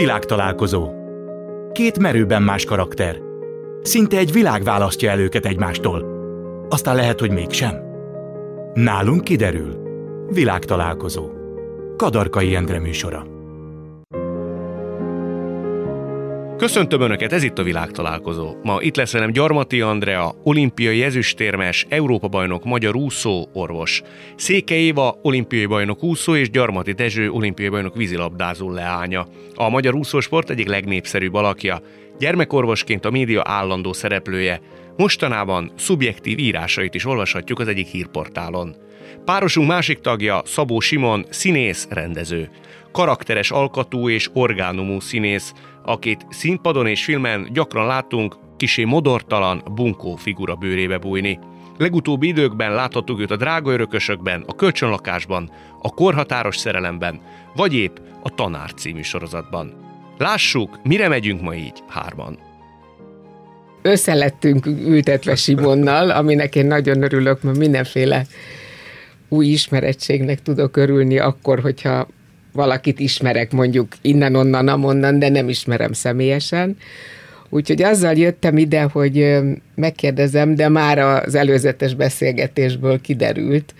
Világtalálkozó. Két merőben más karakter. Szinte egy világ választja el őket egymástól. Aztán lehet, hogy mégsem. Nálunk kiderül. Világtalálkozó. Kadarkai Endre műsora. Köszöntöm Önöket, ez itt a világtalálkozó. Ma itt lesz velem Gyarmati Andrea, olimpiai ezüstérmes, Európa-bajnok, magyar úszó, orvos. Széke Éva, olimpiai bajnok úszó és Gyarmati Dezső, olimpiai bajnok vízilabdázó leánya. A magyar úszósport egyik legnépszerűbb alakja. Gyermekorvosként a média állandó szereplője. Mostanában szubjektív írásait is olvashatjuk az egyik hírportálon. Párosunk másik tagja Szabó Simon, színész, rendező. Karakteres alkatú és orgánumú színész, akit színpadon és filmen gyakran látunk kisé modortalan, bunkó figura bőrébe bújni. Legutóbbi időkben láthattuk őt a drága örökösökben, a kölcsönlakásban, a korhatáros szerelemben, vagy épp a Tanár című sorozatban. Lássuk, mire megyünk ma így hárman. Összelettünk ültetve Simonnal, aminek én nagyon örülök, mert mindenféle új ismerettségnek tudok örülni akkor, hogyha valakit ismerek mondjuk innen-onnan, amonnan, de nem ismerem személyesen. Úgyhogy azzal jöttem ide, hogy megkérdezem, de már az előzetes beszélgetésből kiderült,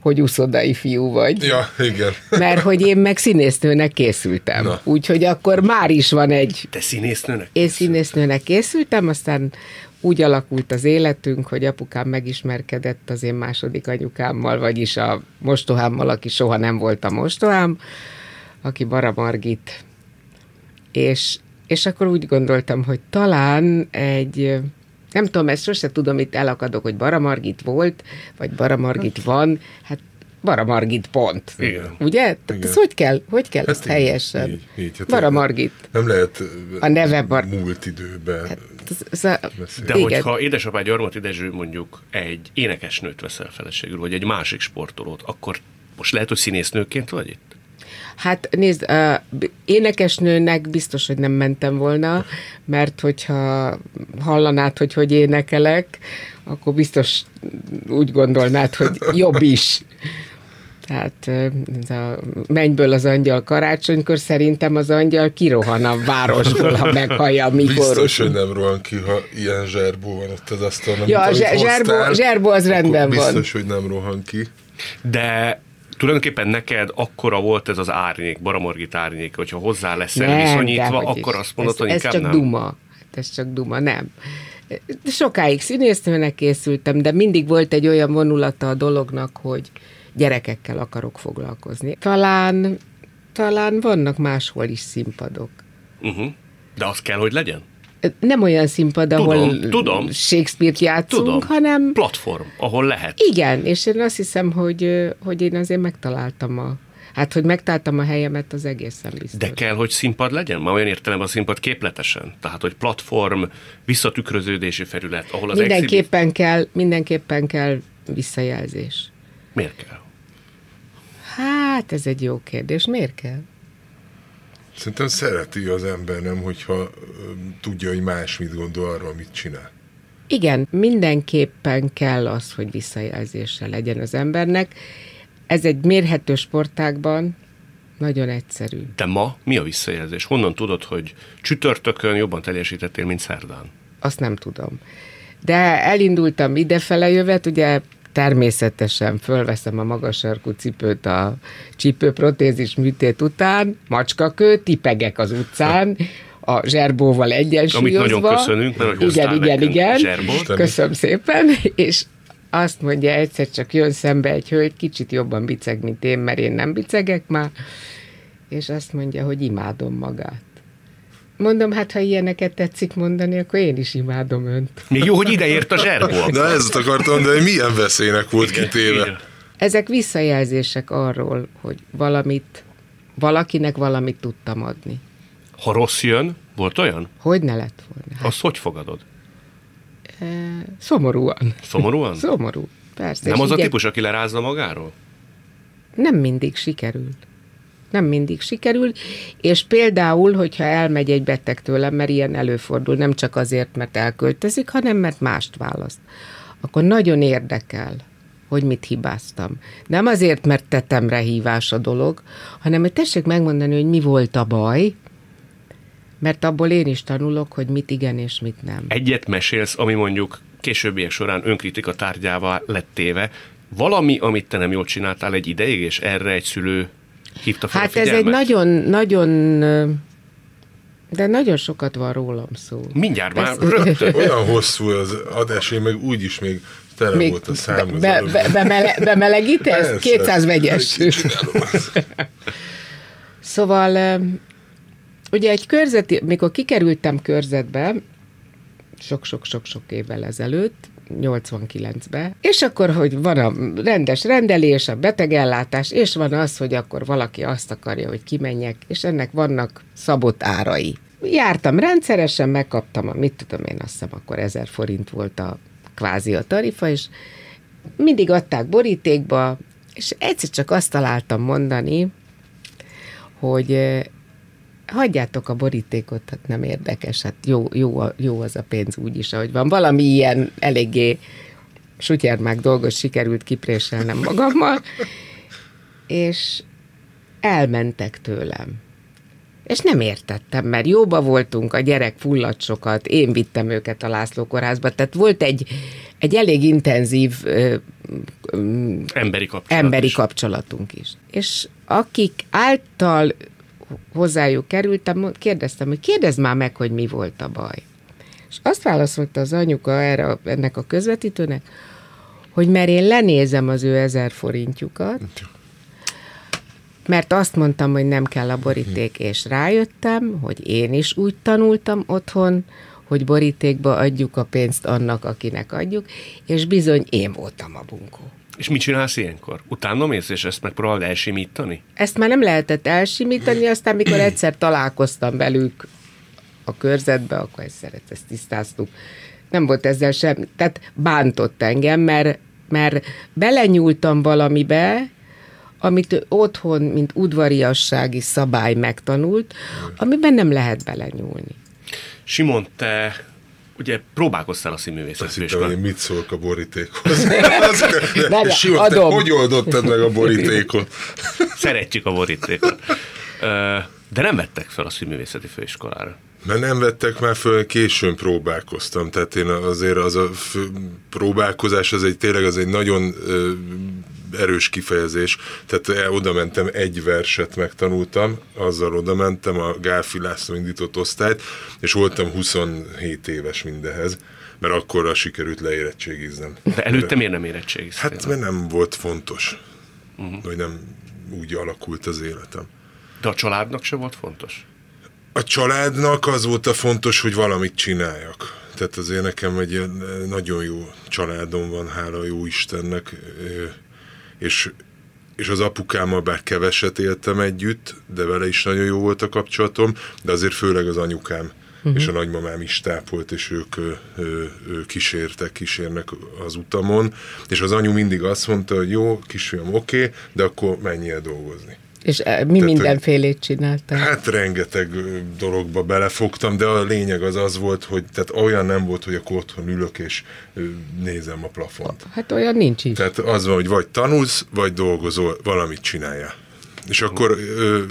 hogy uszodai fiú vagy. Ja, igen. Mert hogy én meg színésznőnek készültem. Úgyhogy akkor már is van egy... Te színésznőnek? Én színésznőnek készültem, aztán úgy alakult az életünk, hogy apukám megismerkedett az én második anyukámmal, vagyis a mostohámmal, aki soha nem volt a mostohám, aki Bara Margit. És, és akkor úgy gondoltam, hogy talán egy, nem tudom, ezt sose tudom, itt elakadok, hogy Bara Margit volt, vagy Bara Margit van, hát Bara Margit pont. Igen. Ugye? Tehát ez hogy kell, hogy kell Ezt ezt helyesen? így, így, hát Bara Margit. Nem lehet A neve Bar- múlt időben Hát, ez, ez a. De Igen. hogyha édesapád Gyarmati Dezső mondjuk egy énekesnőt veszel feleségül, vagy egy másik sportolót, akkor most lehet, hogy színésznőként vagy itt? Hát nézd, uh, énekesnőnek biztos, hogy nem mentem volna, mert hogyha hallanád, hogy hogy énekelek, akkor biztos úgy gondolnád, hogy jobb is. Tehát ez a mennyből az angyal karácsonykor szerintem az angyal kirohan a városból, ha meghallja a mikor. Biztos, hogy nem rohan ki, ha ilyen zserbó van ott az asztalon. Ja, amit a zse- hoztál, zserbó- zserbó az rendben van. Biztos, hogy nem rohan ki. De tulajdonképpen neked akkora volt ez az árnyék, Baramorgit árnyék, hogyha hozzá leszel Nem, viszonyítva, akkor is. azt mondod, ez, hogy ez inkább csak nem. duma. Hát ez csak duma, nem. Sokáig színésznőnek készültem, de mindig volt egy olyan vonulata a dolognak, hogy gyerekekkel akarok foglalkozni. Talán, talán vannak máshol is színpadok. Uh-huh. De az kell, hogy legyen? Nem olyan színpad, ahol Tudom, tudom. Shakespeare-t játszunk, Tudom. hanem Platform, ahol lehet. igen, és én azt hiszem, hogy, hogy én azért megtaláltam a Hát, hogy megtaláltam a helyemet, az egészen biztos. De kell, hogy színpad legyen? Már olyan értelemben a színpad képletesen. Tehát, hogy platform, visszatükröződési felület, ahol az exhibit... mindenképpen kell, mindenképpen kell visszajelzés. Miért kell? Hát, ez egy jó kérdés. Miért kell? Szerintem szereti az ember, nem, hogyha tudja, hogy más mit gondol arról, amit csinál. Igen, mindenképpen kell az, hogy visszajelzése legyen az embernek. Ez egy mérhető sportágban nagyon egyszerű. De ma mi a visszajelzés? Honnan tudod, hogy csütörtökön jobban teljesítettél, mint szerdán? Azt nem tudom. De elindultam idefele jövet, ugye természetesen fölveszem a magas sarkú cipőt a csípőprotézis műtét után, macskakő, tipegek az utcán, a zserbóval egyensúlyozva. Amit nagyon köszönünk, mert hogy Igen, igen, igen. zserbót. Köszönöm szépen, és azt mondja, egyszer csak jön szembe egy hölgy, kicsit jobban biceg, mint én, mert én nem bicegek már, és azt mondja, hogy imádom magát. Mondom, hát ha ilyeneket tetszik mondani, akkor én is imádom önt. Még jó, hogy ideért a zserbó. Na ezt akartam, de milyen veszélynek volt kitéve. Igen. Ezek visszajelzések arról, hogy valamit, valakinek valamit tudtam adni. Ha rossz jön, volt olyan? Hogy ne lett volna? Hát, Azt hogy fogadod? e, szomorúan. Szomorúan? Szomorú. Persze. Nem és az a igen, típus, aki lerázza magáról? Nem mindig sikerül. Nem mindig sikerül, és például, hogyha elmegy egy beteg tőlem, mert ilyen előfordul, nem csak azért, mert elköltözik, hanem mert mást választ, akkor nagyon érdekel, hogy mit hibáztam. Nem azért, mert tetemre hívás a dolog, hanem hogy tessék megmondani, hogy mi volt a baj, mert abból én is tanulok, hogy mit igen és mit nem. Egyet mesélsz, ami mondjuk későbbiek során önkritika tárgyává lett téve, valami, amit te nem jól csináltál egy ideig, és erre egy szülő hívta fel Hát a ez egy nagyon, nagyon, de nagyon sokat van rólam szó. Mindjárt már Ez- rögtön. Olyan hosszú az adás, én meg úgyis még tele Még volt a szám. be, előbb. be, bemele, bemelegítesz? Persze. 200 vegyes. Szóval ugye egy körzeti, mikor kikerültem körzetbe, sok-sok-sok-sok évvel ezelőtt, 89-be, és akkor, hogy van a rendes rendelés, a betegellátás, és van az, hogy akkor valaki azt akarja, hogy kimenjek, és ennek vannak szabott árai. Jártam rendszeresen, megkaptam a, mit tudom én, azt hiszem, akkor 1000 forint volt a kvázi a tarifa, és mindig adták borítékba, és egyszer csak azt találtam mondani, hogy hagyjátok a borítékot, hát nem érdekes, hát jó, jó, jó az a pénz úgyis, ahogy van. Valami ilyen eléggé sutyermák dolgot sikerült kipréselnem magammal, és elmentek tőlem. És nem értettem, mert jóba voltunk, a gyerek fulladt sokat, én vittem őket a László kórházba, tehát volt egy, egy elég intenzív ö, ö, Emberi kapcsolat. emberi is. kapcsolatunk is. És akik által hozzájuk kerültem, kérdeztem, hogy kérdezd már meg, hogy mi volt a baj. És azt válaszolta az anyuka erre, ennek a közvetítőnek, hogy mert én lenézem az ő ezer forintjukat, mert azt mondtam, hogy nem kell a boríték, és rájöttem, hogy én is úgy tanultam otthon, hogy borítékba adjuk a pénzt annak, akinek adjuk, és bizony én voltam a bunkó. És mit csinálsz ilyenkor? Utána mész, és ezt megpróbálod elsimítani? Ezt már nem lehetett elsimítani, aztán mikor egyszer találkoztam velük a körzetbe, akkor ezt szeret, ezt tisztáztuk. Nem volt ezzel sem, tehát bántott engem, mert, mert belenyúltam valamibe, amit otthon, mint udvariassági szabály megtanult, amiben nem lehet belenyúlni. Simon, te ugye próbálkoztál a Azt hittem, színművészetfőiskolán. hogy én mit szólok a borítékhoz. És Simon, te hogy oldottad meg a borítékot? Szeretjük a borítékot. De nem vettek fel a színművészeti főiskolára. Mert nem vettek már föl, későn próbálkoztam, tehát én azért az a próbálkozás, az egy tényleg az egy nagyon ö, erős kifejezés, tehát el- oda mentem, egy verset megtanultam, azzal oda mentem a Gálfi László indított osztályt, és voltam 27 éves mindehez, mert akkorra sikerült leérettségiznem. De előtte miért nem érettségiztél? Hát mert nem volt fontos, uh-huh. vagy nem úgy alakult az életem. De a családnak se volt fontos? A családnak az volt a fontos, hogy valamit csináljak. Tehát azért nekem egy eh, nagyon jó családom van, hála jó Istennek, eh, és, és az apukámmal bár keveset éltem együtt, de vele is nagyon jó volt a kapcsolatom, de azért főleg az anyukám uh-huh. és a nagymamám is tápolt, és ők ö, ö, ö, kísértek, kísérnek az utamon, és az anyu mindig azt mondta, hogy jó, kisfiam, oké, okay, de akkor menjél dolgozni. És eh, mi hogy- mindenfélét csináltál? Hát rengeteg dologba belefogtam, de a lényeg az az volt, hogy tehát olyan nem volt, hogy akkor otthon ülök és nézem a plafont. Hát olyan nincs is. Tehát az van, hogy vagy tanulsz, vagy dolgozol, valamit csináljál. És akkor ö,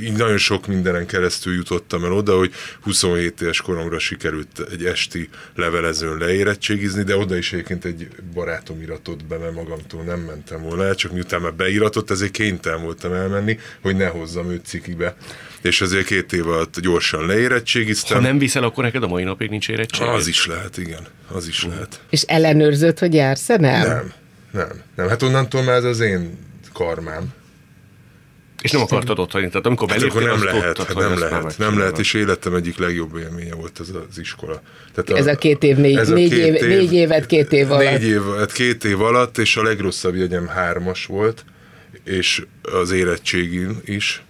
így nagyon sok mindenen keresztül jutottam el oda, hogy 27 éves koromra sikerült egy esti levelezőn leérettségizni, de oda is egyébként egy barátom iratott be, mert magamtól nem mentem volna el, csak miután már beiratott, ezért kénytelen voltam elmenni, hogy ne hozzam őt cikibe. És ezért két év alatt gyorsan leérettségiztem. Ha nem viszel, akkor neked a mai napig nincs érettség. Az is lehet, igen. Az is lehet. És ellenőrzött, hogy jársz nem? Nem, nem, nem. Hát onnantól már ez az én karmám. És nem akartad ott hagyni. Tehát amikor Hát beléptél, akkor nem lehet, tudtad, hát nem lehet, nem lehet, és életem egyik legjobb élménye volt ez az iskola. Tehát Ez a két év, négy, négy, két év, négy évet két év alatt. Négy év, hát két év alatt, és a legrosszabb jegyem hármas volt, és az érettségin is,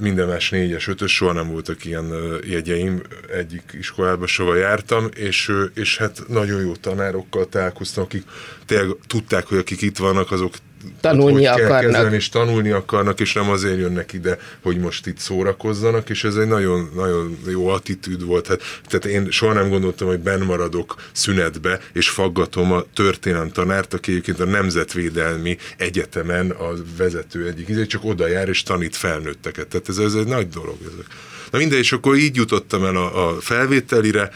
minden más négyes, ötös, soha nem voltak ilyen jegyeim, egyik iskolába soha jártam, és, és hát nagyon jó tanárokkal találkoztam, akik tényleg tudták, hogy akik itt vannak, azok tanulni hogy kell akarnak. kezelni, és tanulni akarnak, és nem azért jönnek ide, hogy most itt szórakozzanak, és ez egy nagyon, nagyon jó attitűd volt. Hát, tehát én soha nem gondoltam, hogy benn maradok szünetbe, és faggatom a történelem tanárt, aki egyébként a Nemzetvédelmi Egyetemen a vezető egyik, izé, csak oda jár és tanít felnőtteket. Tehát ez, ez egy nagy dolog. Ezek. Na mindegy, és akkor így jutottam el a, a felvételire,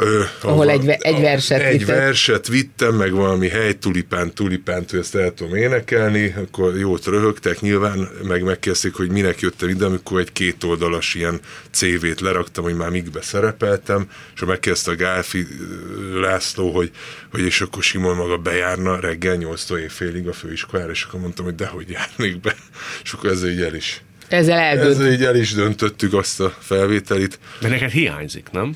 Ö, Ahol egy, egy verset Egy vitett. verset vittem, meg valami hely tulipán, tulipánt, ezt el tudom énekelni, akkor jót röhögtek nyilván, meg megkezdték, hogy minek jöttem ide, amikor egy kétoldalas ilyen CV-t leraktam, hogy már mikbe szerepeltem, és megkezdte a Gálfi László, hogy, hogy és akkor Simon maga bejárna reggel 8 évfélig a főiskolára, és akkor mondtam, hogy dehogy járnék be, és akkor ezzel így el is Ezzel eldönt. ezzel így el is döntöttük azt a felvételit. De neked hiányzik, nem?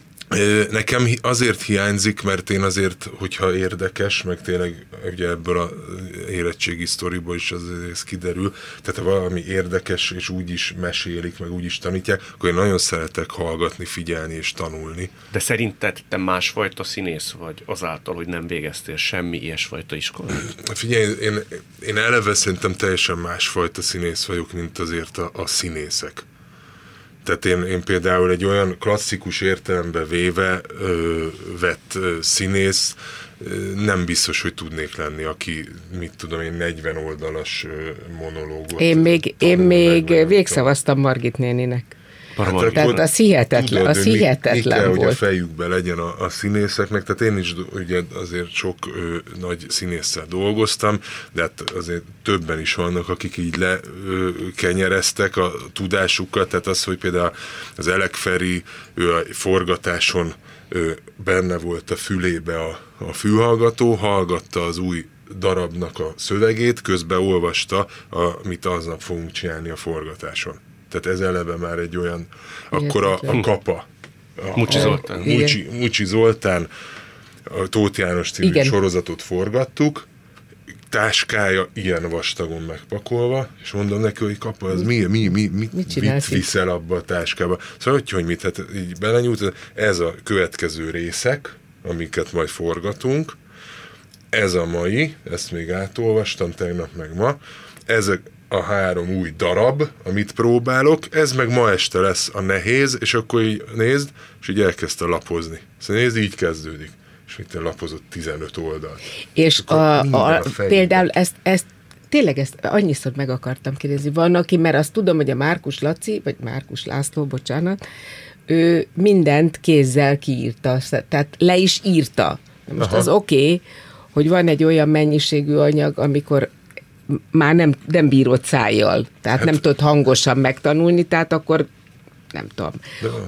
Nekem azért hiányzik, mert én azért, hogyha érdekes, meg tényleg ugye ebből a érettségi sztoriból is az ez kiderül, tehát ha valami érdekes, és úgy is mesélik, meg úgy is tanítják, akkor én nagyon szeretek hallgatni, figyelni és tanulni. De szerinted te másfajta színész vagy azáltal, hogy nem végeztél semmi ilyesfajta iskolát? Figyelj, én, én eleve szerintem teljesen másfajta színész vagyok, mint azért a, a színészek. Tehát én, én például egy olyan klasszikus értelembe véve ö, vett ö, színész nem biztos, hogy tudnék lenni, aki, mit tudom én, 40 oldalas monológot Én még, én még végszavaztam Margit néninek. Paramargit. Tehát az hihetetlen, az hogy mi- hihetetlen mi kell, hogy a volt. fejükbe legyen a, a színészeknek, tehát én is ugye azért sok ö, nagy színésszel dolgoztam, de hát azért többen is vannak, akik így lekenyereztek a tudásukat, tehát az, hogy például az Elek Feri, ő a forgatáson ö, benne volt a fülébe a, a fülhallgató, hallgatta az új darabnak a szövegét, közben olvasta, amit aznap fogunk csinálni a forgatáson. Tehát ez eleve már egy olyan, akkor a, a kapa. A, Mucsi a- Zoltán. Mucsi, Mucsi Zoltán, a Tóth János című Igen. sorozatot forgattuk, táskája ilyen vastagon megpakolva, és mondom neki, hogy kapa, az mi, mi, mi, mit, mit, mit itt? viszel abba a táskába? Szóval, hogy, hogy mit, hát így belenyújt, ez a következő részek, amiket majd forgatunk, ez a mai, ezt még átolvastam tegnap meg ma, ezek a három új darab, amit próbálok, ez meg ma este lesz a nehéz, és akkor így nézd, és így elkezdte lapozni. Szóval nézd, így kezdődik. És mit te lapozott 15 oldal. És akkor a, a, a például ezt, ezt tényleg ezt annyiszor meg akartam kérdezni. Van, aki, mert azt tudom, hogy a Márkus Laci, vagy Márkus László, bocsánat, ő mindent kézzel kiírta, tehát le is írta. Most Aha. az oké, okay, hogy van egy olyan mennyiségű anyag, amikor már nem, nem bírod szájjal, tehát hát, nem tudod hangosan megtanulni, tehát akkor nem tudom,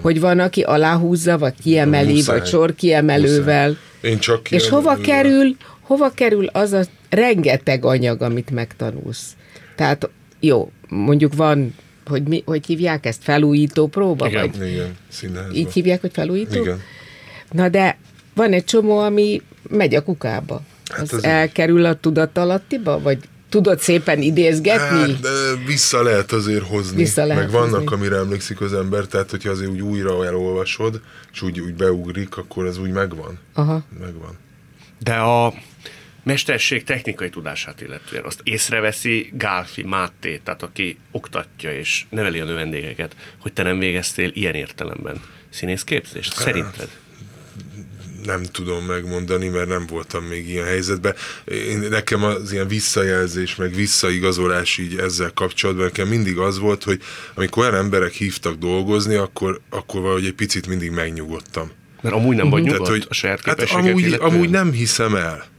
hogy van, aki aláhúzza, vagy kiemeli, Muszáj. vagy sor kiemelővel. Muszáj. Én csak És ilyen- hova kerül, hova kerül az a rengeteg anyag, amit megtanulsz? Tehát jó, mondjuk van, hogy, mi, hogy hívják ezt, felújító próba? Igen. Vagy Igen, színházban. így hívják, hogy felújító? Igen. Na de van egy csomó, ami megy a kukába. Hát az, az elkerül a tudatalattiba? Vagy tudod szépen idézgetni? Hát, de vissza lehet azért hozni. Vissza lehet Meg vannak, hozni. amire emlékszik az ember, tehát hogyha azért úgy újra elolvasod, és úgy, úgy beugrik, akkor az úgy megvan. Aha. Megvan. De a mesterség technikai tudását illetően azt észreveszi Gálfi Máté, tehát aki oktatja és neveli a növendégeket, hogy te nem végeztél ilyen értelemben színészképzést? Szerinted? Nem tudom megmondani, mert nem voltam még ilyen helyzetben. Én, nekem az ilyen visszajelzés, meg visszaigazolás így ezzel kapcsolatban, nekem mindig az volt, hogy amikor olyan emberek hívtak dolgozni, akkor, akkor valahogy egy picit mindig megnyugodtam. Mert amúgy nem vagy Tehát, nyugodt hogy, a saját hát amúgy, illetően? amúgy nem hiszem el.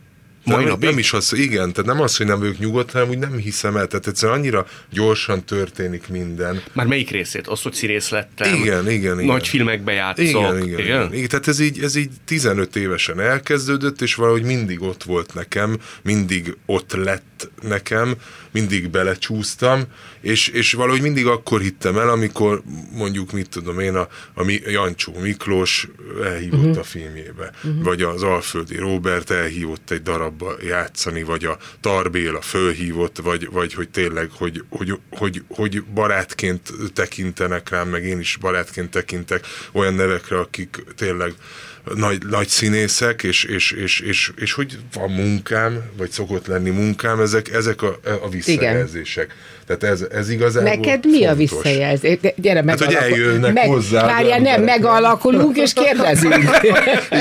Mai Nem, napig? nem is az, igen, tehát nem az, hogy nem vagyok nyugodt, hanem úgy nem hiszem el. Tehát egyszerűen annyira gyorsan történik minden. Már melyik részét? Az, hogy színész lettem? Igen, igen, igen. Nagy filmekbe játszok? Igen, igen, igen. igen. Tehát ez így, ez így 15 évesen elkezdődött, és valahogy mindig ott volt nekem, mindig ott lett nekem, mindig belecsúsztam, és, és valahogy mindig akkor hittem el, amikor mondjuk, mit tudom én, a, a Jancsó Miklós elhívott uh-huh. a filmjébe, uh-huh. vagy az Alföldi Robert elhívott egy darabba, abba játszani, vagy a Tarbél, a fölhívott, vagy, vagy hogy tényleg, hogy, hogy, hogy, hogy barátként tekintenek rám, meg én is barátként tekintek olyan nevekre, akik tényleg nagy, nagy színészek, és, és, és, és, és, hogy van munkám, vagy szokott lenni munkám, ezek, ezek a, a visszajelzések. Igen. Tehát ez, ez igazából Neked mi fontos. a visszajelzés? Gyere, meg hát, hogy eljönnek meg, hozzá. Várjál, nem, megalakulunk és kérdezünk.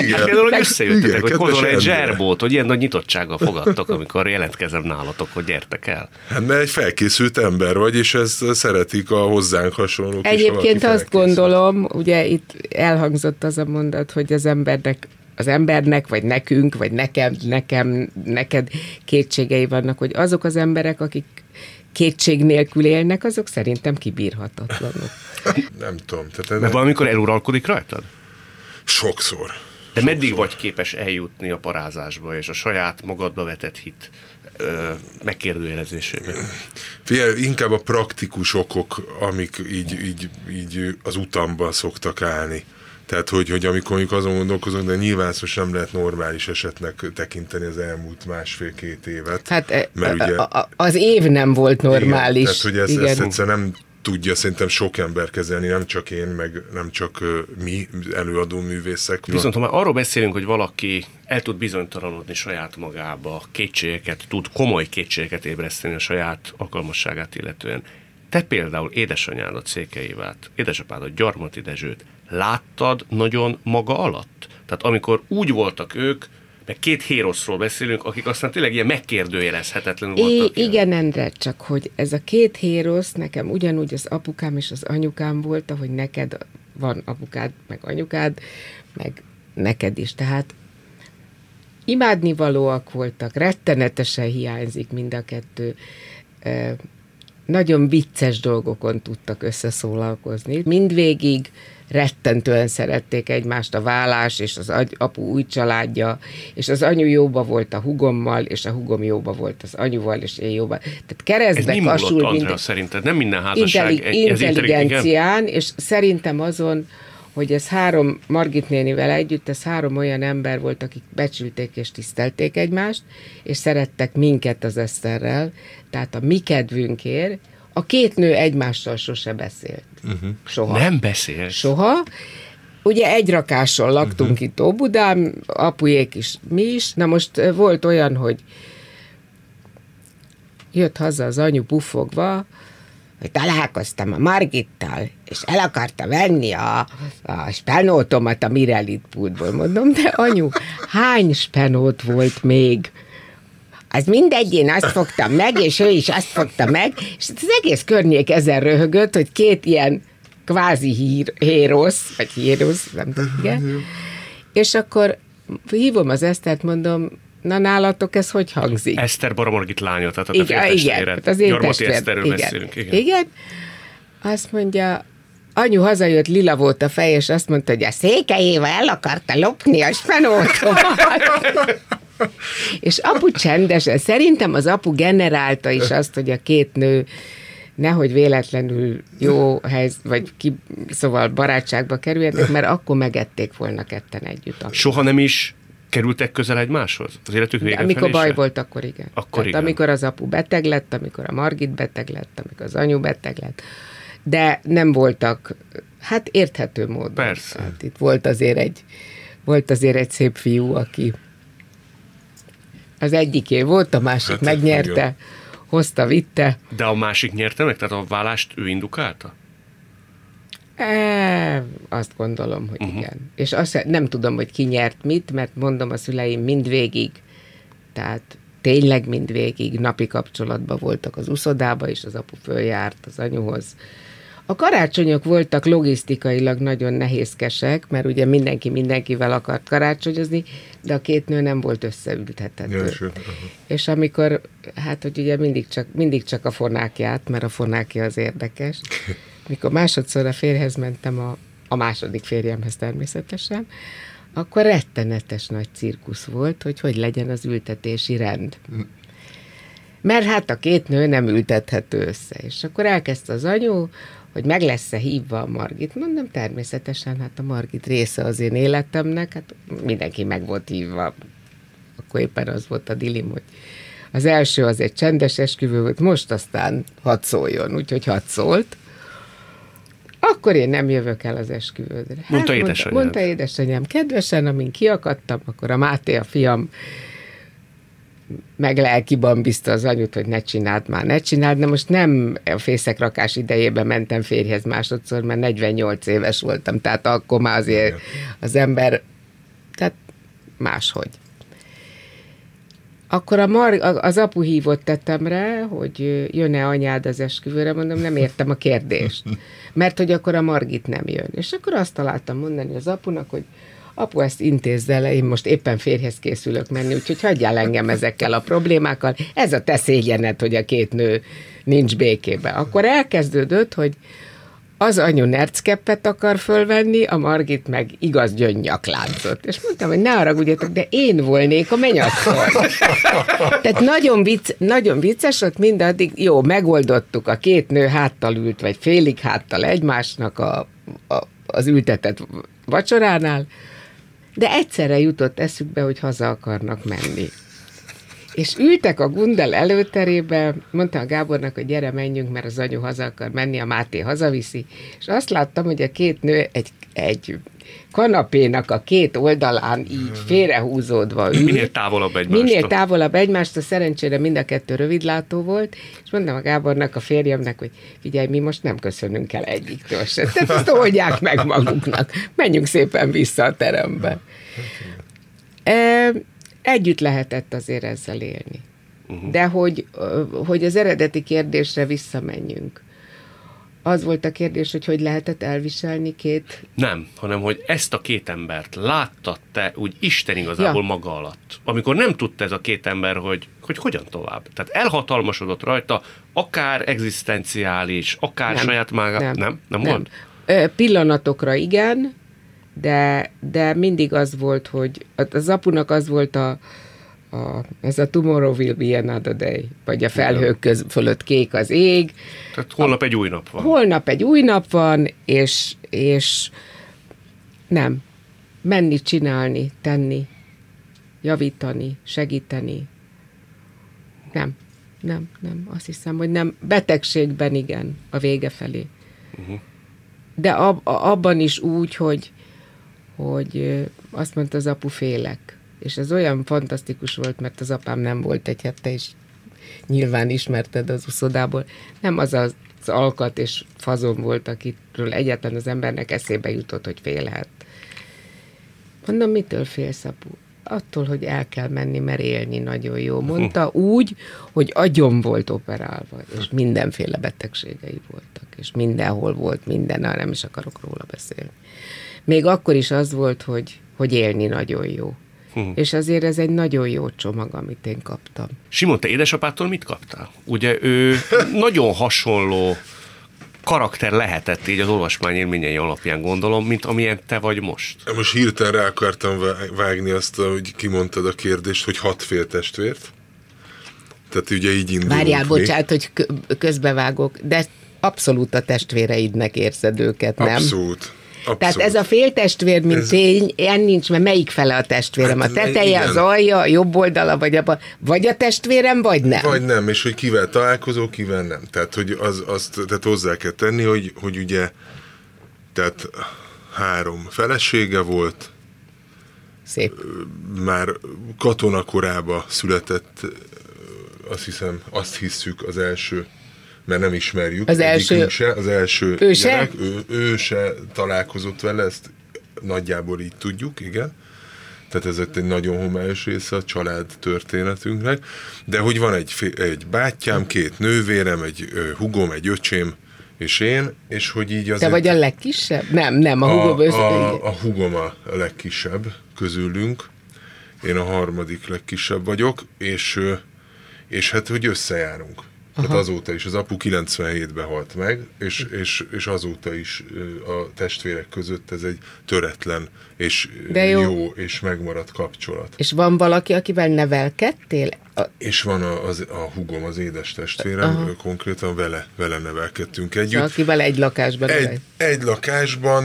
igen. Például, hogy összejöttetek, hogy hozol egy zserbót, hogy ilyen nagy nyitottsággal fogadtok, amikor jelentkezem nálatok, hogy gyertek el. Hát mert egy felkészült ember vagy, és ezt szeretik a hozzánk hasonlók Egyébként is, azt gondolom, ugye itt elhangzott az a mondat, hogy az embernek az embernek, vagy nekünk, vagy nekem, nekem, neked kétségei vannak, hogy azok az emberek, akik kétség nélkül élnek, azok szerintem kibírhatatlanok. Nem tudom. Tehát Mert valamikor eluralkodik rajtad? Sokszor. De Sokszor. meddig vagy képes eljutni a parázásba és a saját magadba vetett hit ö, megkérdőjelezésében? Figyelj, inkább a praktikus okok, amik így, így, így az utamban szoktak állni. Tehát, hogy, hogy amikor mondjuk azon gondolkozunk, de nyilván most nem lehet normális esetnek tekinteni az elmúlt másfél-két évet. Hát e, mert ugye, az év nem volt normális. Igen, tehát, hogy ez, igen. ezt egyszerűen nem tudja szerintem sok ember kezelni, nem csak én, meg nem csak mi előadó művészek. Viszont ha már arról beszélünk, hogy valaki el tud bizonytalanodni saját magába, kétségeket, tud komoly kétségeket ébreszteni a saját alkalmasságát illetően. Te például édesanyádat, Székelyévát, édesapádat, Gyarmati Dezsőt láttad nagyon maga alatt? Tehát amikor úgy voltak ők, meg két héroszról beszélünk, akik aztán tényleg ilyen megkérdőjelezhetetlenül voltak. I- igen, Endre, csak hogy ez a két hérosz nekem ugyanúgy az apukám és az anyukám volt, ahogy neked van apukád, meg anyukád, meg neked is. Tehát imádnivalóak voltak, rettenetesen hiányzik mind a kettő. Nagyon vicces dolgokon tudtak összeszólalkozni. Mindvégig rettentően szerették egymást a vállás, és az apu új családja, és az anyu jóba volt a hugommal, és a hugom jóba volt az anyuval, és én jóba. Tehát keresztbe ez kasul múlott, minden... szerinted? Nem minden házasság intelli- ez intelligencián, és szerintem azon, hogy ez három, Margit nénivel együtt, ez három olyan ember volt, akik becsülték és tisztelték egymást, és szerettek minket az Eszterrel, tehát a mi kedvünkért, a két nő egymással sose beszélt. Uh-huh. Soha. Nem beszélt? Soha. Ugye egy rakáson laktunk uh-huh. itt Óbudán, apujék is, mi is. Na most volt olyan, hogy jött haza az anyu bufogva, hogy találkoztam a Margittal, és el akarta venni a, a spenótomat a Mirelit pultból. Mondom, de anyu, hány spenót volt még? az mindegy, én azt fogtam meg, és ő is azt fogta meg, és az egész környék ezen röhögött, hogy két ilyen kvázi hír, hérosz, vagy hérosz, nem tudom, igen. És akkor hívom az Esztert, mondom, na nálatok ez hogy hangzik? Eszter Baramorgit lánya, tehát a igen, igen, hát az én Eszterről igen, beszélünk. Igen. igen. Azt mondja, anyu hazajött, lila volt a fej, és azt mondta, hogy a székelyével el akarta lopni a spenótomat. És apu csendesen, szerintem az apu generálta is azt, hogy a két nő nehogy véletlenül jó helyz, vagy ki, szóval barátságba kerüljenek, mert akkor megették volna ketten együtt. Akkor. Soha nem is kerültek közel egymáshoz? Az életük vége Amikor baj volt, akkor igen. Akkor igen. Amikor az apu beteg lett, amikor a Margit beteg lett, amikor az anyu beteg lett, de nem voltak, hát érthető módon. Persze. Hát itt volt azért egy, volt azért egy szép fiú, aki az egyiké volt, a másik hát, megnyerte, nagyon. hozta, vitte. De a másik nyerte meg? Tehát a vállást ő indukálta? E, azt gondolom, hogy uh-huh. igen. És azt nem tudom, hogy ki nyert mit, mert mondom a szüleim mindvégig, tehát tényleg mindvégig napi kapcsolatban voltak az uszodába, és az apu följárt az anyuhoz, a karácsonyok voltak logisztikailag nagyon nehézkesek, mert ugye mindenki mindenkivel akart karácsonyozni, de a két nő nem volt összeültethető. És amikor, hát hogy ugye mindig csak, mindig csak a fonákját, mert a fonákja az érdekes. Mikor másodszor a férhez mentem a, a második férjemhez természetesen, akkor rettenetes nagy cirkusz volt, hogy hogy legyen az ültetési rend. Mert hát a két nő nem ültethető össze. És akkor elkezdte az anyu, hogy meg lesz-e hívva a Margit. Mondom, természetesen, hát a Margit része az én életemnek, hát mindenki meg volt hívva akkor éppen az volt a dilim, hogy az első az egy csendes esküvő volt, most aztán hadd szóljon, úgyhogy hadd szólt. Akkor én nem jövök el az esküvődre. Hát, mondta édesanyám. Mondta édesanyám, kedvesen, amin kiakadtam, akkor a Máté, a fiam, meg lelkiban bízta az anyut, hogy ne csináld már, ne csináld, de most nem a fészekrakás idejében mentem férjhez másodszor, mert 48 éves voltam, tehát akkor már azért az ember, tehát máshogy. Akkor a Mar- az apu hívott tetemre, hogy jön-e anyád az esküvőre, mondom, nem értem a kérdést. Mert hogy akkor a Margit nem jön. És akkor azt találtam mondani az apunak, hogy apu, ezt intézze le, én most éppen férhez készülök menni, úgyhogy hagyjál engem ezekkel a problémákkal. Ez a te szégyened, hogy a két nő nincs békébe. Akkor elkezdődött, hogy az anyu nerckeppet akar fölvenni, a Margit meg igaz gyöngyakláncot. És mondtam, hogy ne haragudjatok, de én volnék a menyasszony. Tehát nagyon, vicc, nagyon vicces ott mindaddig, jó, megoldottuk, a két nő háttal ült, vagy félig háttal egymásnak a, a, az ültetett vacsoránál, de egyszerre jutott eszükbe, hogy haza akarnak menni. És ültek a Gundel előterébe, mondta a Gábornak, hogy gyere, menjünk, mert az anyu haza akar menni, a Máté hazaviszi, és azt láttam, hogy a két nő egy, egy kanapénak a két oldalán így félrehúzódva ül. Minél távolabb egymástól. Minél távolabb egymástól, szerencsére mind a kettő rövidlátó volt, és mondtam a Gábornak, a férjemnek, hogy figyelj, mi most nem köszönünk el egyiktől se. Tehát ezt oldják meg maguknak. Menjünk szépen vissza a terembe. E, együtt lehetett azért ezzel élni. Uh-huh. De hogy, hogy az eredeti kérdésre visszamenjünk. Az volt a kérdés, hogy hogy lehetett elviselni két... Nem, hanem hogy ezt a két embert láttad te úgy Isten igazából ja. maga alatt. Amikor nem tudta ez a két ember, hogy, hogy hogyan tovább. Tehát elhatalmasodott rajta, akár egzisztenciális, akár nem, saját maga... Nem, nem, nem, nem. Mond? Pillanatokra igen, de, de mindig az volt, hogy az apunak az volt a, a, ez a tomorrow will be another day, vagy a felhők köz, fölött kék az ég. Tehát holnap a, egy új nap van. Holnap egy új nap van, és, és nem, menni, csinálni, tenni, javítani, segíteni. Nem, nem, nem, azt hiszem, hogy nem. Betegségben igen, a vége felé. Uh-huh. De ab, abban is úgy, hogy hogy azt mondta az apu félek. És ez olyan fantasztikus volt, mert az apám nem volt egy hete, és nyilván ismerted az uszodából. Nem az az alkat és fazon volt, akitől egyetlen az embernek eszébe jutott, hogy félhet. Mondom, mitől félsz, apu? Attól, hogy el kell menni, mert élni nagyon jó. Mondta úgy, hogy agyon volt operálva, és mindenféle betegségei voltak, és mindenhol volt minden, nem is akarok róla beszélni még akkor is az volt, hogy, hogy élni nagyon jó. Hmm. És azért ez egy nagyon jó csomag, amit én kaptam. Simon, te édesapától mit kaptál? Ugye ő nagyon hasonló karakter lehetett így az olvasmány élményei alapján gondolom, mint amilyen te vagy most. Most hirtelen rá akartam vágni azt, hogy kimondtad a kérdést, hogy hat fél testvért. Tehát ugye így indulunk Várjál, bocsánat, hogy közbevágok, de abszolút a testvéreidnek érzed őket, nem? Abszolút. Abszolút. Tehát ez a féltestvér, mint ez... tény, ilyen nincs, mert melyik fele a testvérem? Hát, a teteje, igen. az alja, a jobb oldala, vagy a, vagy a testvérem, vagy nem? Vagy nem, és hogy kivel találkozó, kivel nem. Tehát, hogy az, azt tehát hozzá kell tenni, hogy, hogy ugye tehát három felesége volt, Szép. Már katonakorába született, azt hiszem, azt hisszük az első mert nem ismerjük. Az első, se, az első ő gyerek, se? Ő, ő se találkozott vele, ezt nagyjából így tudjuk, igen. Tehát ez egy nagyon homályos része a család történetünknek. De hogy van egy, egy bátyám, két nővérem, egy hugom, egy öcsém, és én, és hogy így az. Te vagy a legkisebb? Nem, nem, a hugom. A, a, a hugom a legkisebb közülünk. Én a harmadik legkisebb vagyok, és, és hát, hogy összejárunk. Aha. Tehát azóta is, az apu 97-ben halt meg, és, és, és azóta is a testvérek között ez egy töretlen és De jó. jó és megmaradt kapcsolat. És van valaki, akivel nevelkedtél? A... És van a, az, a hugom, az édes testvérem, Aha. konkrétan vele, vele nevelkedtünk együtt. Szóval akivel egy lakásban egy, egy lakásban,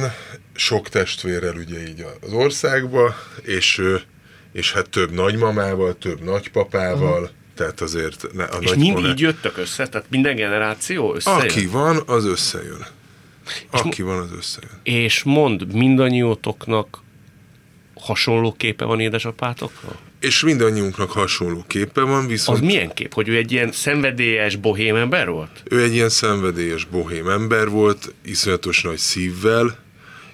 sok testvérrel ugye így az országba, és és hát több nagymamával, több nagypapával, uh-huh. Tehát azért... Ne, a és mind így jöttek össze? Tehát minden generáció összejön? Aki van, az összejön. Aki van, az összejön. És mond mindannyiótoknak hasonló képe van édesapátokról? És mindannyiunknak hasonló képe van, viszont... Az milyen kép? Hogy ő egy ilyen szenvedélyes bohém ember volt? Ő egy ilyen szenvedélyes bohém ember volt, iszonyatos nagy szívvel,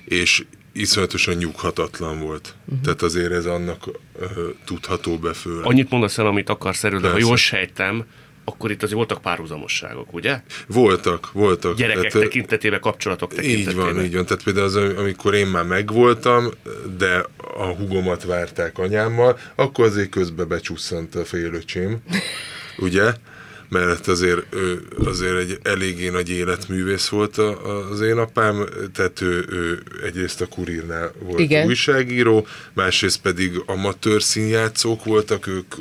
és iszonyatosan nyughatatlan volt. Uh-huh. Tehát azért ez annak uh, tudható be föl. Annyit mondasz el, amit akarsz erről, de ha jól sejtem, akkor itt azért voltak párhuzamosságok, ugye? Voltak, voltak. Gyerekek tehát, tekintetében, kapcsolatok tekintetében. Így van, így van. Tehát például az, amikor én már megvoltam, de a hugomat várták anyámmal, akkor azért közbe becsusszant a félöcsém, ugye? Mert azért, azért egy eléggé nagy életművész volt az én apám, tehát ő, ő egyrészt a kurírnál volt Igen. újságíró, másrészt pedig amatőr színjátszók voltak, ők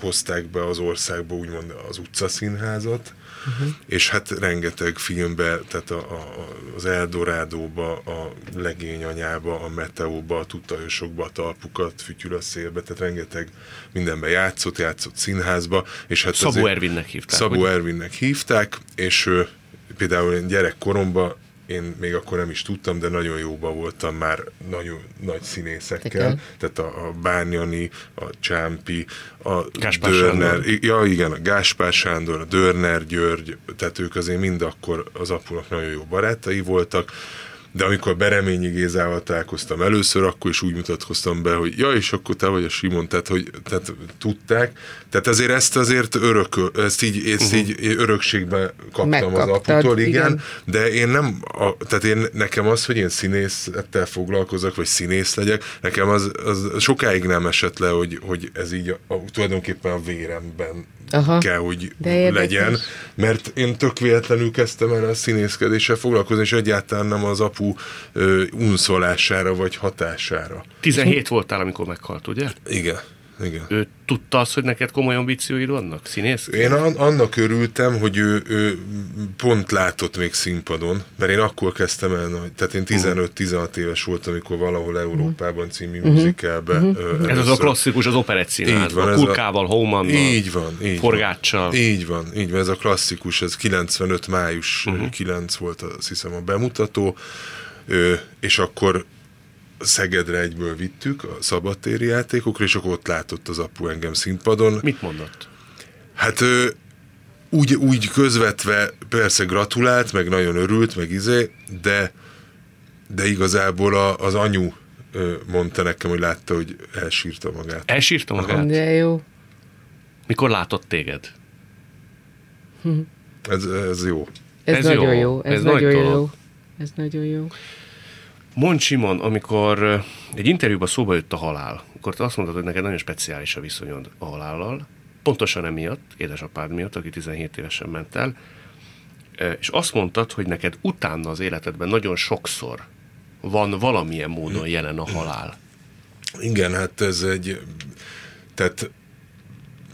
hozták be az országba úgymond az utcaszínházat, uh-huh. és hát rengeteg filmbe, tehát a, a, az Eldorádóba, a Legény anyába, a Meteóba, a Tutajosokba, a Talpukat, Fütyül a szélbe, tehát rengeteg mindenben játszott, játszott színházba. És hát Szabó Ervinnek hívták. Szabó Ervinnek hívták, és ő, például én gyerekkoromban én még akkor nem is tudtam, de nagyon jóba voltam már nagyon nagy színészekkel. Tehát a, a Bányani, a Csámpi, a Gáspár Dörner, Sándor. ja igen, a Gáspár Sándor, a Dörner György, tehát ők azért mind akkor az apunak nagyon jó barátai voltak de amikor Bereményi Gézával találkoztam először, akkor is úgy mutatkoztam be, hogy ja, és akkor te vagy a Simon, tehát, hogy tehát, tudták. Tehát azért ezt azért örököl, ezt így, ezt uh-huh. így örökségben kaptam Megkaptad, az aputól, igen, igen, de én nem, a, tehát én, nekem az, hogy én színészettel foglalkozok, vagy színész legyek, nekem az, az sokáig nem esett le, hogy, hogy ez így a, a, tulajdonképpen a véremben Aha, kell, hogy legyen, mert én tök véletlenül kezdtem el a színészkedéssel foglalkozni, és egyáltalán nem az apu ö, unszolására vagy hatására. 17 voltál, amikor meghalt, ugye? Igen. Igen. Ő tudta azt, hogy neked komoly ambícióid vannak? Színész? Én an- annak örültem, hogy ő, ő pont látott még színpadon, mert én akkor kezdtem el, tehát én 15-16 éves voltam, amikor valahol Európában című uh-huh. musicalbe. Uh-huh. Ez az a klasszikus, az operett színházban, a Kulkával, Houmannal, így van, így Forgáccsal. Van, így van, így van, ez a klasszikus, ez 95 május uh-huh. 9 volt azt hiszem a bemutató, és akkor Szegedre egyből vittük a szabadtéri játékokra, és akkor ott látott az apu engem színpadon. Mit mondott? Hát ő, úgy, úgy közvetve persze gratulált, meg nagyon örült, meg izé, de, de igazából a, az anyu mondta nekem, hogy látta, hogy elsírta magát. Elsírta magát? De jó. Mikor látott téged? Ez, ez jó. Ez, ez nagyon jó. jó. Ez, ez nagyon jó. Ez nagyon jó. Mond Simon, amikor egy interjúban szóba jött a halál, akkor te azt mondtad, hogy neked nagyon speciális a viszonyod a halállal, pontosan emiatt, édesapád miatt, aki 17 évesen ment el, és azt mondtad, hogy neked utána az életedben nagyon sokszor van valamilyen módon jelen a halál. Igen, hát ez egy, tehát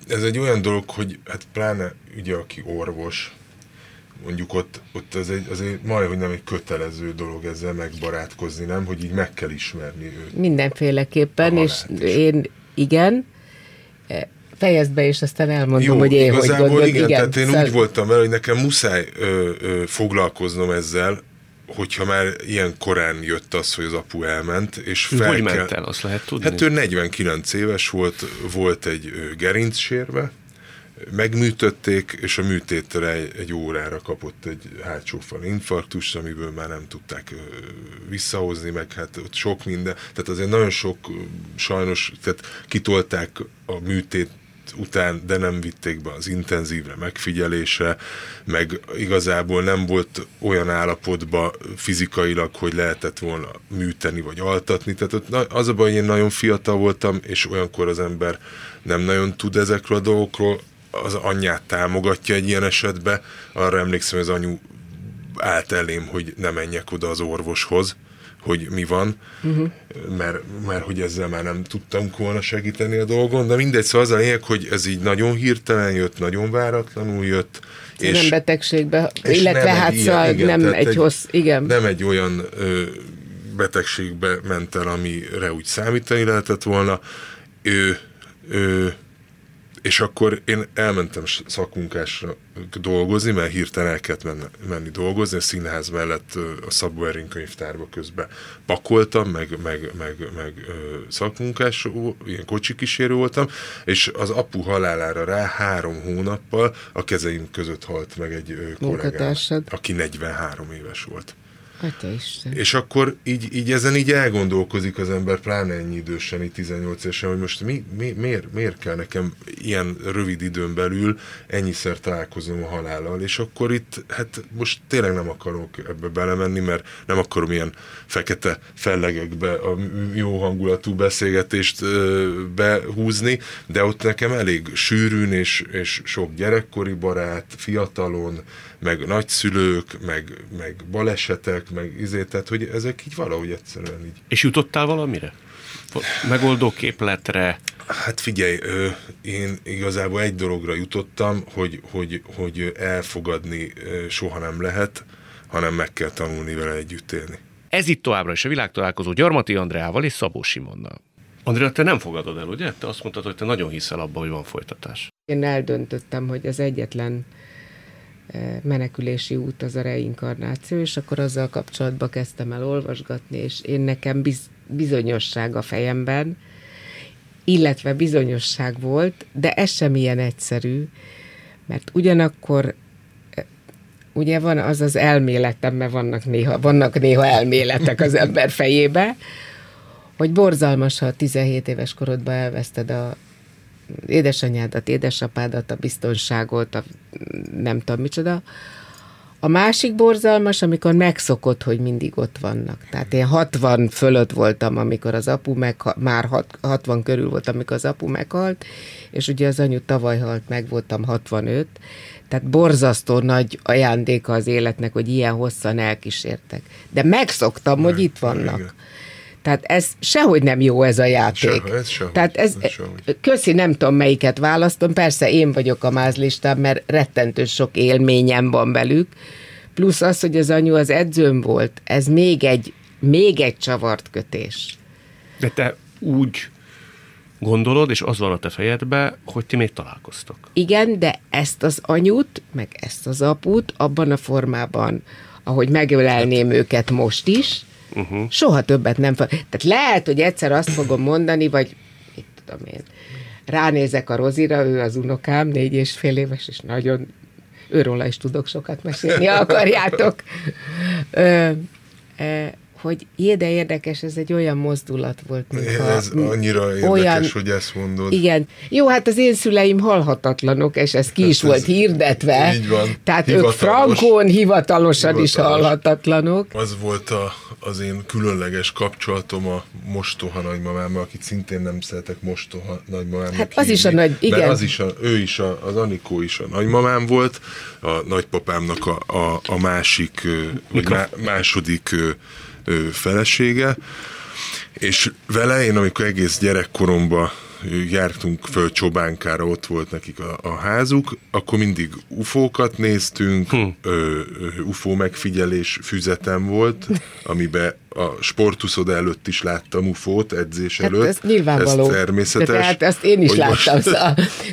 ez egy olyan dolog, hogy hát pláne ugye aki orvos, mondjuk ott, ott az egy, azért majd, hogy nem egy kötelező dolog ezzel megbarátkozni, nem? Hogy így meg kell ismerni őt. Mindenféleképpen, és is. én igen, fejezd be, és aztán elmondom, Jó, hogy én hogy gondolom. Igen, igen, tehát én szóval... úgy voltam vele, hogy nekem muszáj ö, ö, foglalkoznom ezzel, hogyha már ilyen korán jött az, hogy az apu elment, és fel Hogy kell... ment el, azt lehet tudni? Hát ő 49 éves volt, volt egy gerincsérve, megműtötték, és a műtétre egy, órára kapott egy hátsó fal infarktust, amiből már nem tudták visszahozni, meg hát ott sok minden, tehát azért nagyon sok sajnos, tehát kitolták a műtét után, de nem vitték be az intenzívre megfigyelésre, meg igazából nem volt olyan állapotban fizikailag, hogy lehetett volna műteni vagy altatni. Tehát az a baj, hogy én nagyon fiatal voltam, és olyankor az ember nem nagyon tud ezekről a dolgokról, az anyját támogatja egy ilyen esetben. Arra emlékszem, hogy az anyu állt elém, hogy ne menjek oda az orvoshoz, hogy mi van, uh-huh. mert, mert hogy ezzel már nem tudtam volna segíteni a dolgon, de mindegy, szóval az a lényeg, hogy ez így nagyon hirtelen jött, nagyon váratlanul jött. És, nem betegségbe, és illetve nem hát ilyen, szóval igen, nem egy, egy hossz, igen. Nem egy olyan ö, betegségbe ment el, amire úgy számítani lehetett volna, ő, ő, és akkor én elmentem szakmunkásra dolgozni, mert hirtelen el kellett menni, menni dolgozni, a színház mellett a Szabó Erin könyvtárba közben pakoltam, meg, meg, meg, meg szakmunkás, ilyen kocsi kísérő voltam, és az apu halálára rá három hónappal a kezeim között halt meg egy kollégám, aki 43 éves volt. Isten. És akkor így, így ezen így elgondolkozik az ember, pláne ennyi idősen, így 18 évesen, hogy most mi, mi, miért, miért kell nekem ilyen rövid időn belül ennyiszer találkoznom a halállal, és akkor itt, hát most tényleg nem akarok ebbe belemenni, mert nem akarom ilyen fekete fellegekbe a jó hangulatú beszélgetést behúzni, de ott nekem elég sűrűn és, és sok gyerekkori barát, fiatalon, meg nagyszülők, meg, meg balesetek, meg izé, tehát hogy ezek így valahogy egyszerűen így. És jutottál valamire? Megoldó képletre? Hát figyelj, én igazából egy dologra jutottam, hogy, hogy, hogy elfogadni soha nem lehet, hanem meg kell tanulni vele együtt élni. Ez itt továbbra is a világtalálkozó Gyarmati Andreával és Szabó Simonnal. Andrea, te nem fogadod el, ugye? Te azt mondtad, hogy te nagyon hiszel abban, hogy van folytatás. Én eldöntöttem, hogy az egyetlen menekülési út az a reinkarnáció, és akkor azzal kapcsolatban kezdtem el olvasgatni, és én nekem biz, bizonyosság a fejemben, illetve bizonyosság volt, de ez sem ilyen egyszerű, mert ugyanakkor ugye van az az elméletem, mert vannak néha, vannak néha elméletek az ember fejébe, hogy borzalmas, ha 17 éves korodban elveszted a édesanyádat, édesapádat, a biztonságot, a nem tudom micsoda. A másik borzalmas, amikor megszokott, hogy mindig ott vannak. Tehát én 60 fölött voltam, amikor az apu meg, már 60 körül volt, amikor az apu meghalt, és ugye az anyu tavaly halt meg, voltam 65, tehát borzasztó nagy ajándéka az életnek, hogy ilyen hosszan elkísértek. De megszoktam, hogy itt vannak. Igen. Tehát ez sehogy nem jó ez a játék. Sehogy, ez sehogy, Tehát ez, ez sehogy. köszi, nem tudom melyiket választom, persze én vagyok a mázlistám, mert rettentő sok élményem van velük, plusz az, hogy az anyu az edzőm volt, ez még egy, még egy csavart kötés. De te úgy gondolod, és az van a te fejedbe, hogy ti még találkoztok. Igen, de ezt az anyut, meg ezt az aput abban a formában, ahogy megölelném őket most is, uh-huh. soha többet nem fog. Tehát lehet, hogy egyszer azt fogom mondani, vagy mit tudom én, ránézek a Rozira, ő az unokám, négy és fél éves, és nagyon őróla is tudok sokat mesélni, akarjátok. Hogy de érdekes, ez egy olyan mozdulat volt. Mintha, ez annyira érdekes, olyan, hogy ezt mondod. Igen. Jó, hát az én szüleim halhatatlanok, és ez ki hát is ez volt hirdetve. Így van. Tehát Hivatalos, ők frankón hivatalosan hivatalos. is halhatatlanok. Az volt a, az én különleges kapcsolatom a mostoha nagymamámmal, akit szintén nem szeretek mostoha nagymamámmal. Hát az hívni, is a nagy, igen. az is a, ő is, a, az Anikó is a nagymamám volt, a nagypapámnak a, a, a másik, vagy má, második felesége, és vele én, amikor egész gyerekkoromban jártunk föl Csobánkára, ott volt nekik a, a házuk, akkor mindig ufókat néztünk, hm. ö, ufó megfigyelés füzetem volt, amiben a sportuszoda előtt is láttam ufót, edzés hát előtt. Ez nyilvánvaló. Ez természetes. Tehát ezt én is láttam. Most...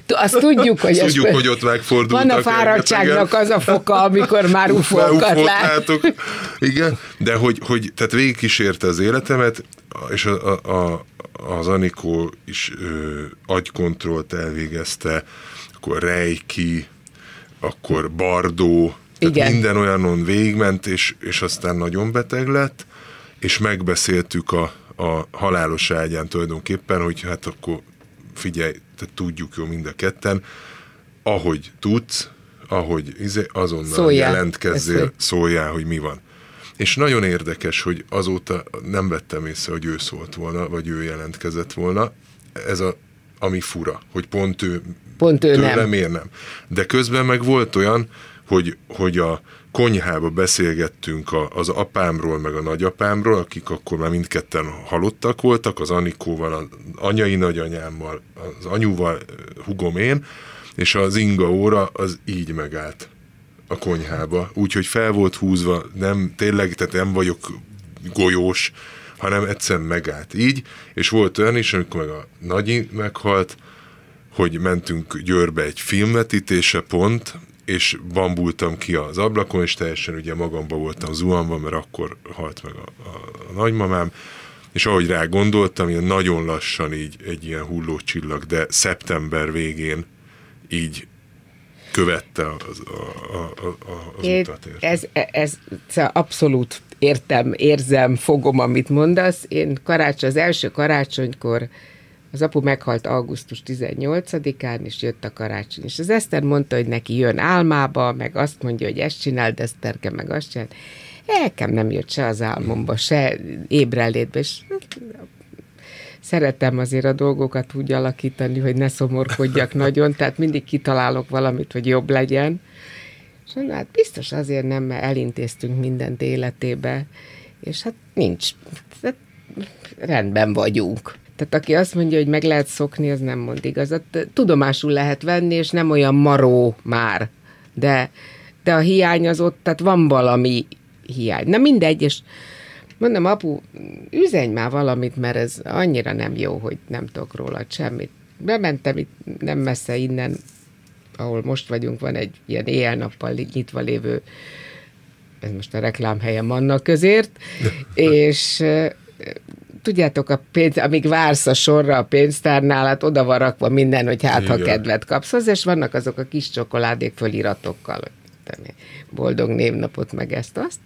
Azt tudjuk, hogy, azt tudjuk, hogy ott megfordultak. Van a fáradtságnak az a foka, amikor már ufókat lát. Igen, de hogy, hogy tehát végigkísérte az életemet, és a, a az Anikó is ö, agykontrollt elvégezte, akkor Reiki, akkor Bardó, tehát Igen. minden olyanon végigment, és, és aztán nagyon beteg lett, és megbeszéltük a, a halálos ágyán tulajdonképpen, hogy hát akkor figyelj, te tudjuk jó mind a ketten, ahogy tudsz, ahogy izé, azonnal szóljál. jelentkezzél, szóljál, hogy mi van. És nagyon érdekes, hogy azóta nem vettem észre, hogy ő szólt volna, vagy ő jelentkezett volna. Ez a, ami fura, hogy pont ő, pont ő tőle nem. miért nem. De közben meg volt olyan, hogy, hogy a konyhába beszélgettünk a, az apámról, meg a nagyapámról, akik akkor már mindketten halottak voltak, az Anikóval, az anyai nagyanyámmal, az anyuval, hugom én, és az inga óra az így megállt a konyhába, úgyhogy fel volt húzva, nem, tényleg, tehát nem vagyok golyós, hanem egyszerűen megállt így, és volt olyan is, amikor meg a Nagyi meghalt, hogy mentünk Győrbe egy filmvetítése pont, és bambultam ki az ablakon, és teljesen ugye magamba voltam zuhanva, mert akkor halt meg a, a, a nagymamám, és ahogy rá gondoltam, ilyen nagyon lassan így egy ilyen hullócsillag, de szeptember végén így követte az, a, a, a, az Én, utat. Érte. Ez, ez, ez abszolút értem, érzem, fogom, amit mondasz. Én karácsony, az első karácsonykor az apu meghalt augusztus 18-án, és jött a karácsony. És az Eszter mondta, hogy neki jön álmába, meg azt mondja, hogy ezt csináld, Eszterke, meg azt csináld. Nekem nem jött se az álmomba, se ébrelétbe, és szeretem azért a dolgokat úgy alakítani, hogy ne szomorkodjak nagyon, tehát mindig kitalálok valamit, hogy jobb legyen. És mondom, hát biztos azért nem, mert elintéztünk mindent életébe, és hát nincs, hát rendben vagyunk. Tehát aki azt mondja, hogy meg lehet szokni, az nem mond igazat. Tudomásul lehet venni, és nem olyan maró már. De, de a hiány az ott, tehát van valami hiány. Na mindegy, és mondom, apu, üzenj már valamit, mert ez annyira nem jó, hogy nem tudok róla semmit. Bementem itt nem messze innen, ahol most vagyunk, van egy ilyen éjjel-nappal nyitva lévő, ez most a reklámhelyem annak közért, és tudjátok, a pénz, amíg vársz a sorra a pénztárnál, hát oda van rakva minden, hogy hát, ha kedvet kapsz hozzá, és vannak azok a kis csokoládék föliratokkal, hogy boldog névnapot, meg ezt-azt.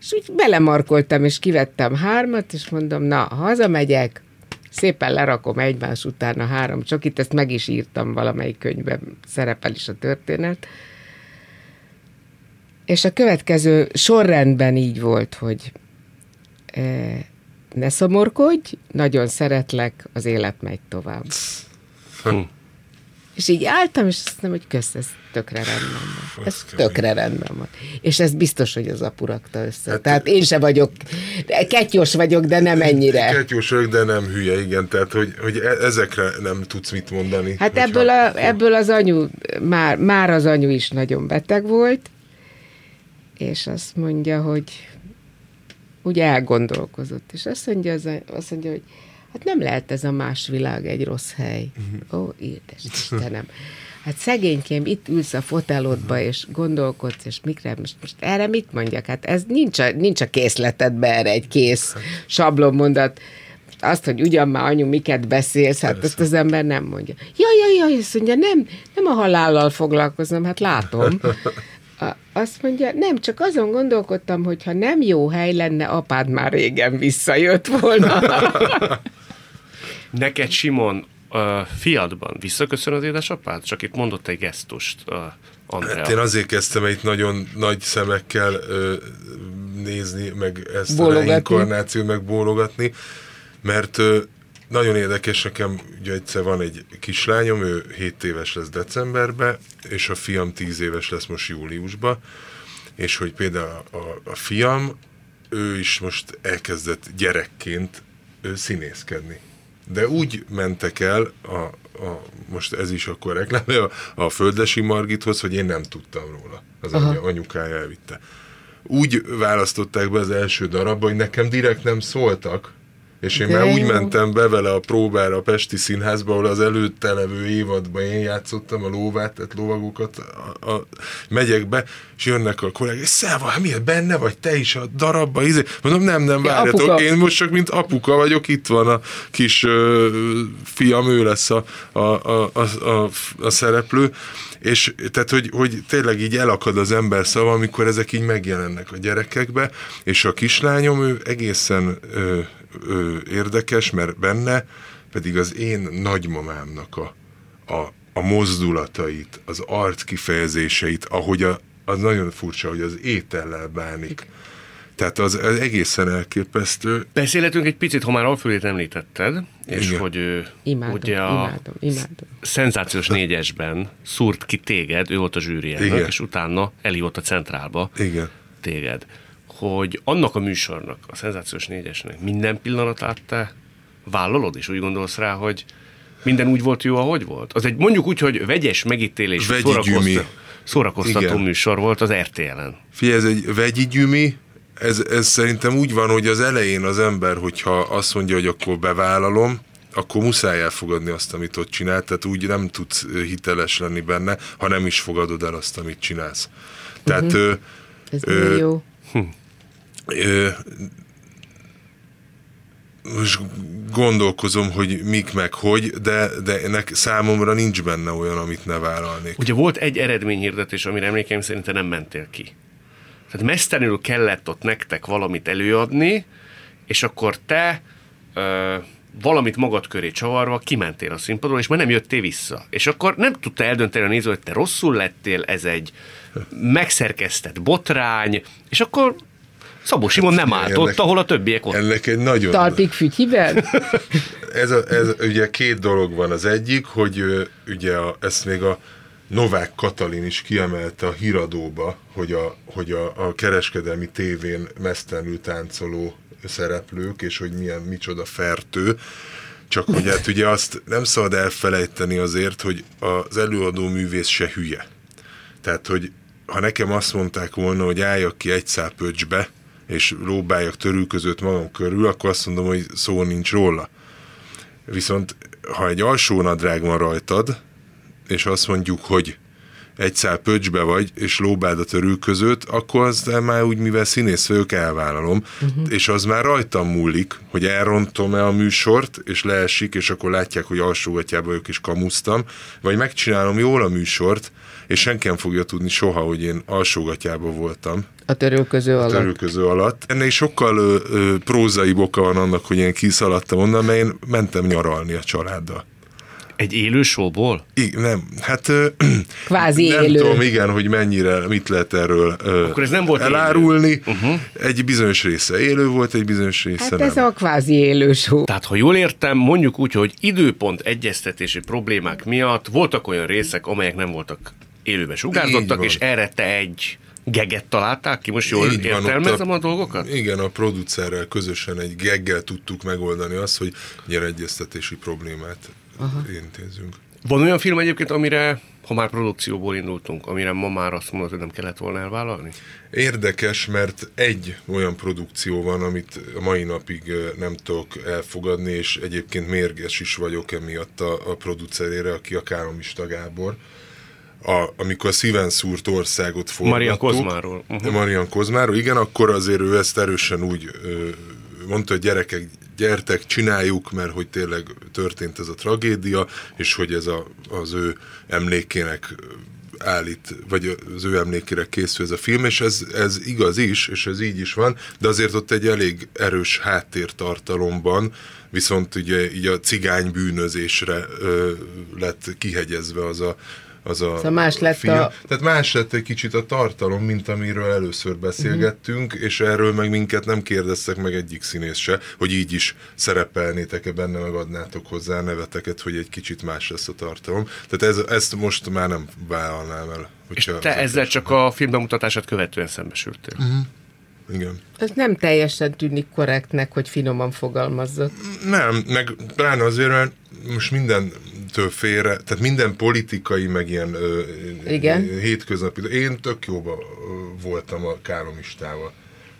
És úgy belemarkoltam, és kivettem hármat, és mondom, na, hazamegyek, szépen lerakom egymás után a három csokit, ezt meg is írtam valamelyik könyvben, szerepel is a történet. És a következő sorrendben így volt, hogy eh, ne szomorkodj, nagyon szeretlek, az élet megy tovább. Hm. És így álltam, és azt mondom, hogy kösz, ez tökre rendben van. Ez tökre rendben van. És ez biztos, hogy az apu rakta össze. Hát, tehát én se vagyok, ketyos vagyok, de nem ennyire. Ketyos vagyok, de nem hülye, igen. Tehát, hogy, hogy e- ezekre nem tudsz mit mondani. Hát ebből, a, ebből az anyu, már, már az anyu is nagyon beteg volt, és azt mondja, hogy úgy elgondolkozott, és azt mondja, az, azt mondja hogy hát nem lehet ez a más világ egy rossz hely. Uh-huh. Ó, édes Istenem. Hát szegénykém, itt ülsz a fotelodba, uh-huh. és gondolkodsz, és mikre, most, most erre mit mondjak? Hát ez nincs a, nincs a készletedbe erre egy kész sablonmondat. Azt, hogy ugyan már anyu, miket beszélsz, hát Persze. ezt az ember nem mondja. Jaj, jaj, jaj, azt mondja, nem, nem a halállal foglalkozom, hát látom. azt mondja, nem, csak azon gondolkodtam, hogy ha nem jó hely lenne, apád már régen visszajött volna. Neked, Simon, a fiadban visszaköszön az édesapád? Csak itt mondott egy gesztust, Andrea. Hát én azért kezdtem itt nagyon nagy szemekkel ö, nézni, meg ezt bólogatni. a reinkarnációt, meg bólogatni, mert ö, nagyon érdekes, nekem ugye egyszer van egy kislányom, ő 7 éves lesz decemberben, és a fiam 10 éves lesz most júliusban, és hogy például a, a, a fiam, ő is most elkezdett gyerekként ő színészkedni. De úgy mentek el, a, a, most ez is akkor reklám, a, a Földesi Margithoz, hogy én nem tudtam róla. Az Aha. anyukája elvitte. Úgy választották be az első darabba, hogy nekem direkt nem szóltak, és én De már úgy mentem be vele a próbára a Pesti Színházba, ahol az előtte levő évadban én játszottam a lóvát, tehát lovagokat, a, a, megyek be, és jönnek a kollégák, és Szelva, hát miért benne vagy te is a darabba? Izé? Mondom, nem, nem, várjatok, én most csak mint apuka vagyok, itt van a kis ö, fiam, ő lesz a, a, a, a, a, a szereplő, és tehát, hogy, hogy tényleg így elakad az ember szava, amikor ezek így megjelennek a gyerekekbe, és a kislányom, ő egészen ö, ö, érdekes, mert benne pedig az én nagymamámnak a, a, a mozdulatait, az arc kifejezéseit, ahogy a, az nagyon furcsa, hogy az étellel bánik. Tehát az, az egészen elképesztő. Beszélhetünk egy picit, ha már Alföldét említetted, és Igen. hogy imádom, ugye a imádom, imádom. szenzációs négyesben szúrt ki téged, ő volt a zsűri elnök, és utána elhívott a centrálba Igen. téged hogy annak a műsornak, a Szenzációs Négyesnek minden pillanatát te vállalod, és úgy gondolsz rá, hogy minden úgy volt jó, ahogy volt? Az egy mondjuk úgy, hogy vegyes megítélés, szórakoztató, szórakoztató műsor volt az RTL-en. Figyelj, ez egy vegyi gyümi, ez, ez szerintem úgy van, hogy az elején az ember, hogyha azt mondja, hogy akkor bevállalom, akkor muszáj elfogadni azt, amit ott csinál, tehát úgy nem tudsz hiteles lenni benne, ha nem is fogadod el azt, amit csinálsz. Tehát uh-huh. ö, Ez ö, jó. Ö, most gondolkozom, hogy mik meg hogy, de, de ennek számomra nincs benne olyan, amit ne vállalnék. Ugye volt egy eredményhirdetés, amire emlékeim szerint te nem mentél ki. Tehát mesztelenül kellett ott nektek valamit előadni, és akkor te ö, valamit magad köré csavarva kimentél a színpadról, és már nem jöttél vissza. És akkor nem tudta eldönteni a néző, hogy te rosszul lettél, ez egy megszerkesztett botrány, és akkor Szabó Simon nem állt ott, ahol a többiek ott. Ennek egy nagyon... Talpig fütyhiben? ez, a, ez ugye két dolog van. Az egyik, hogy ugye a, ezt még a Novák Katalin is kiemelte a híradóba, hogy a, hogy a, a kereskedelmi tévén mesztelenül táncoló szereplők, és hogy milyen, micsoda fertő. Csak hogy hát ugye azt nem szabad elfelejteni azért, hogy az előadó művész se hülye. Tehát, hogy ha nekem azt mondták volna, hogy álljak ki egy szápöcsbe, és lóbáljak törül között magam körül, akkor azt mondom, hogy szó nincs róla. Viszont ha egy alsó nadrág van rajtad, és azt mondjuk, hogy egy szál pöcsbe vagy, és lóbáld a törül között, akkor az már úgy, mivel színész vagyok, elvállalom, uh-huh. és az már rajtam múlik, hogy elrontom-e a műsort, és leesik, és akkor látják, hogy alsógatjában vagyok, és kamusztam, vagy megcsinálom jól a műsort, és senki nem fogja tudni soha, hogy én alsógatjában voltam. A törülköző alatt. A törülköző alatt. Ennél sokkal ö, ö, prózai boka van annak, hogy én kiszaladtam onnan, mert én mentem nyaralni a családdal. Egy élő showból? I, nem, hát ö, Kvázi nem élő. tudom, igen, hogy mennyire, mit lehet erről ö, Akkor ez nem volt elárulni. Uh-huh. Egy bizonyos része élő volt, egy bizonyos része Hát nem. ez a kvázi élő show. Tehát, ha jól értem, mondjuk úgy, hogy időpont egyeztetési problémák miatt voltak olyan részek, amelyek nem voltak élőbe Így sugárzottak, van. és erre te egy geget találták ki? Most jól Így van, ott értelmezem a dolgokat? Igen, a producerrel közösen egy geggel tudtuk megoldani azt, hogy ilyen egyeztetési problémát Aha. intézünk. Van olyan film egyébként, amire, ha már produkcióból indultunk, amire ma már azt mondod, hogy nem kellett volna elvállalni? Érdekes, mert egy olyan produkció van, amit a mai napig nem tudok elfogadni, és egyébként mérges is vagyok emiatt a, a producerére, aki a Káromista Gábor. A, amikor a szíven szúrt országot forgattuk. Marian Kozmáról. Uh-huh. Marian Kozmáról, igen, akkor azért ő ezt erősen úgy ö, mondta, hogy gyerekek, gyertek, csináljuk, mert hogy tényleg történt ez a tragédia, és hogy ez a, az ő emlékének állít, vagy az ő emlékére készül ez a film, és ez, ez igaz is, és ez így is van, de azért ott egy elég erős háttértartalomban, viszont ugye így a cigány bűnözésre ö, lett kihegyezve az a az a, Szóval más lett film. a- Tehát más lett egy kicsit a tartalom, mint amiről először beszélgettünk, uh-huh. és erről meg minket nem kérdeztek meg egyik színész se, hogy így is szerepelnétek-e benne, meg adnátok hozzá neveteket, hogy egy kicsit más lesz a tartalom. Tehát ez, ezt most már nem vállalnám el. És te ezzel csak a film bemutatását követően szembesültél. Mhm. Igen. Ez nem teljesen tűnik korrektnek, hogy finoman fogalmazott. Nem, meg pláne azért, mert most mindentől félre, tehát minden politikai, meg ilyen ö, Igen. hétköznapi, én tök jóba voltam a káromistával.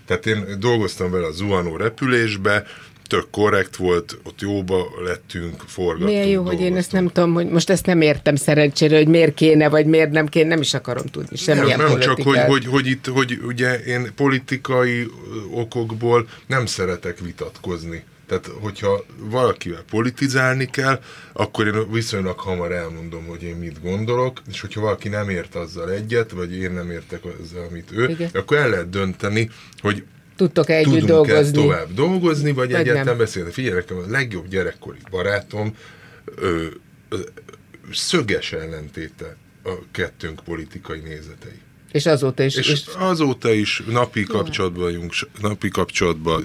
Tehát én dolgoztam vele a zuhanó repülésbe, tök korrekt volt, ott jóba lettünk, forgattunk. Milyen jó, hogy én ezt dolgoztunk. nem tudom, hogy most ezt nem értem szerencsére, hogy miért kéne, vagy miért nem kéne, nem is akarom tudni. Semmilyen nem, nem csak, hogy, hogy, hogy itt, hogy ugye én politikai okokból nem szeretek vitatkozni. Tehát, hogyha valakivel politizálni kell, akkor én viszonylag hamar elmondom, hogy én mit gondolok, és hogyha valaki nem ért azzal egyet, vagy én nem értek azzal, amit ő, Igen. akkor el lehet dönteni, hogy Tudtok-e együtt tudunk-e dolgozni? tovább dolgozni, vagy, Vagy vagy egyáltalán nem. beszélni. Figyelj nekem, a legjobb gyerekkori barátom ö, ö, szöges ellentéte a kettőnk politikai nézetei. És azóta is. És, És, azóta is napi kapcsolatban vagyunk, napi kapcsolatban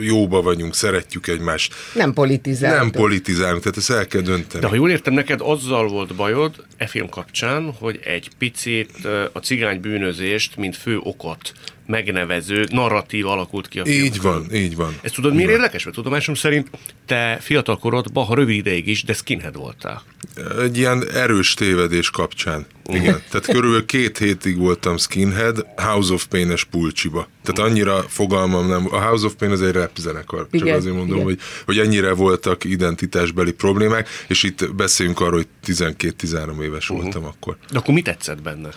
jóba vagyunk, szeretjük egymást. nem politizáltok. Nem politizálunk, tehát ezt el kell dönteni. De ha jól értem, neked azzal volt bajod e film kapcsán, hogy egy picit a cigány bűnözést, mint fő okot megnevező narratív alakult ki a Így film van, így van. Ez tudod, miért érdekes? Mert tudomásom szerint te fiatal korodban, ha rövid ideig is, de skinhead voltál. Egy ilyen erős tévedés kapcsán. Igen. Tehát körülbelül két hétig voltam skinhead, House of Pain-es pulcsiba. Tehát annyira fogalmam nem, a House of Pain az egy rap zenekar. Csak Igen, azért mondom, igen. hogy, hogy ennyire voltak identitásbeli problémák, és itt beszéljünk arról, hogy 12-13 éves voltam akkor. De akkor mi tetszett benne?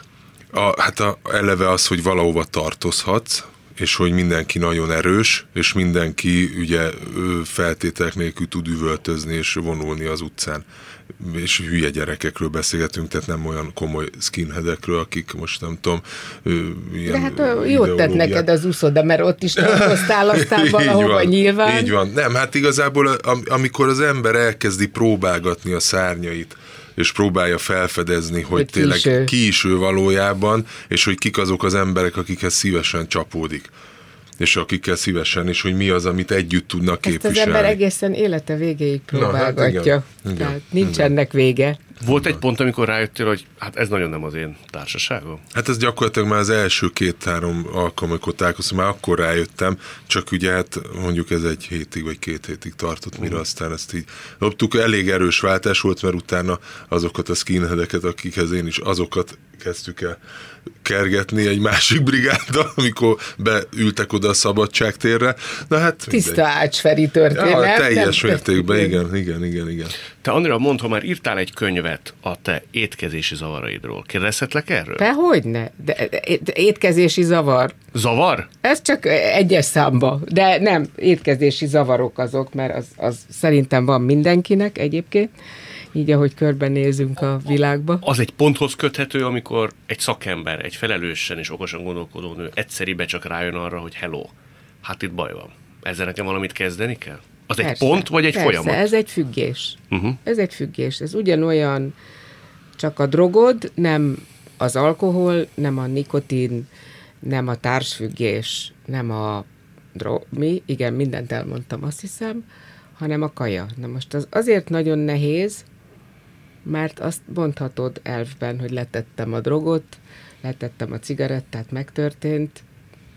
A, hát a, eleve az, hogy valahova tartozhatsz, és hogy mindenki nagyon erős, és mindenki ugye feltételek nélkül tud üvöltözni és vonulni az utcán. És hülye gyerekekről beszélgetünk, tehát nem olyan komoly skinheadekről, akik most nem tudom, ilyen De hát ö, jót tett neked az úszoda, mert ott is tartoztál aztán valahova van, nyilván. Így van. Nem, hát igazából am- amikor az ember elkezdi próbálgatni a szárnyait, és próbálja felfedezni, hogy, Hogy ki tényleg is ő. ki is ő valójában, és hogy kik azok az emberek, akikhez szívesen csapódik és akikkel szívesen, és hogy mi az, amit együtt tudnak Ezt az képviselni. ember egészen élete végéig próbálgatja. igen, igen, Tehát nincs ennek vége. Volt egy pont, amikor rájöttél, hogy hát ez nagyon nem az én társaságom? Hát ez gyakorlatilag már az első két-három alkalom, amikor találkoztam, már akkor rájöttem, csak ugye hát mondjuk ez egy hétig vagy két hétig tartott, mire aztán ezt így loptuk. Elég erős váltás volt, mert utána azokat a skinheadeket, akikhez én is azokat kezdtük el kergetni egy másik brigáddal, amikor beültek oda a szabadságtérre. Na hát Tiszta mindegy. Ácsferi történet. Ja, teljes mértékben, igen, igen, igen, igen. Te, Andrea, mondd, ha már írtál egy könyvet a te étkezési zavaraidról. Kérdezhetlek erről? De hogyne? De, de, de étkezési zavar. Zavar? Ez csak egyes számba, de nem, étkezési zavarok azok, mert az, az szerintem van mindenkinek egyébként, így ahogy körbenézünk a világba. Az egy ponthoz köthető, amikor egy szakember, egy felelősen és okosan gondolkodó nő egyszeribe csak rájön arra, hogy hello, hát itt baj van. Ezzel nekem valamit kezdeni kell? Az egy Persze, pont, vagy egy persze, folyamat? ez egy függés. Uh-huh. Ez egy függés. Ez ugyanolyan, csak a drogod, nem az alkohol, nem a nikotin, nem a társfüggés, nem a dro- mi, igen, mindent elmondtam, azt hiszem, hanem a kaja. Na most az azért nagyon nehéz, mert azt mondhatod elfben, hogy letettem a drogot, letettem a cigarettát, megtörtént,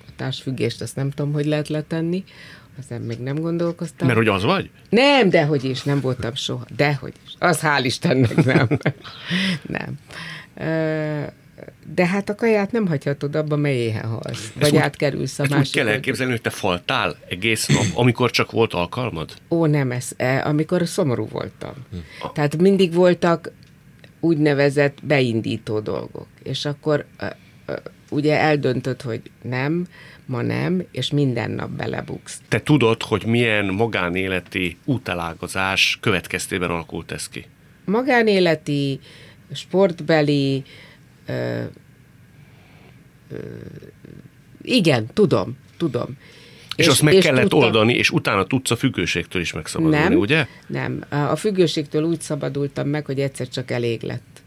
a társfüggést azt nem tudom, hogy lehet letenni, aztán még nem gondolkoztam. Mert hogy az vagy? Nem, dehogy is, nem voltam soha. Dehogy is. Az hál' Istennek nem. nem. De hát a kaját nem hagyhatod abba, mely éhen halsz. Vagy úgy- átkerülsz a Ezt úgy másik. kell elképzelni, hogy te faltál egész nap, amikor csak volt alkalmad? Ó, nem, ez, eh, amikor szomorú voltam. Tehát mindig voltak úgynevezett beindító dolgok. És akkor ugye eldöntöd, hogy nem, ma nem, és minden nap belebuksz. Te tudod, hogy milyen magánéleti útelágazás következtében alakult ez ki? magánéleti, sportbeli, ö, ö, igen, tudom, tudom. És, és azt meg kellett tudtam- oldani, és utána tudsz a függőségtől is megszabadulni, nem, ugye? Nem, a függőségtől úgy szabadultam meg, hogy egyszer csak elég lett.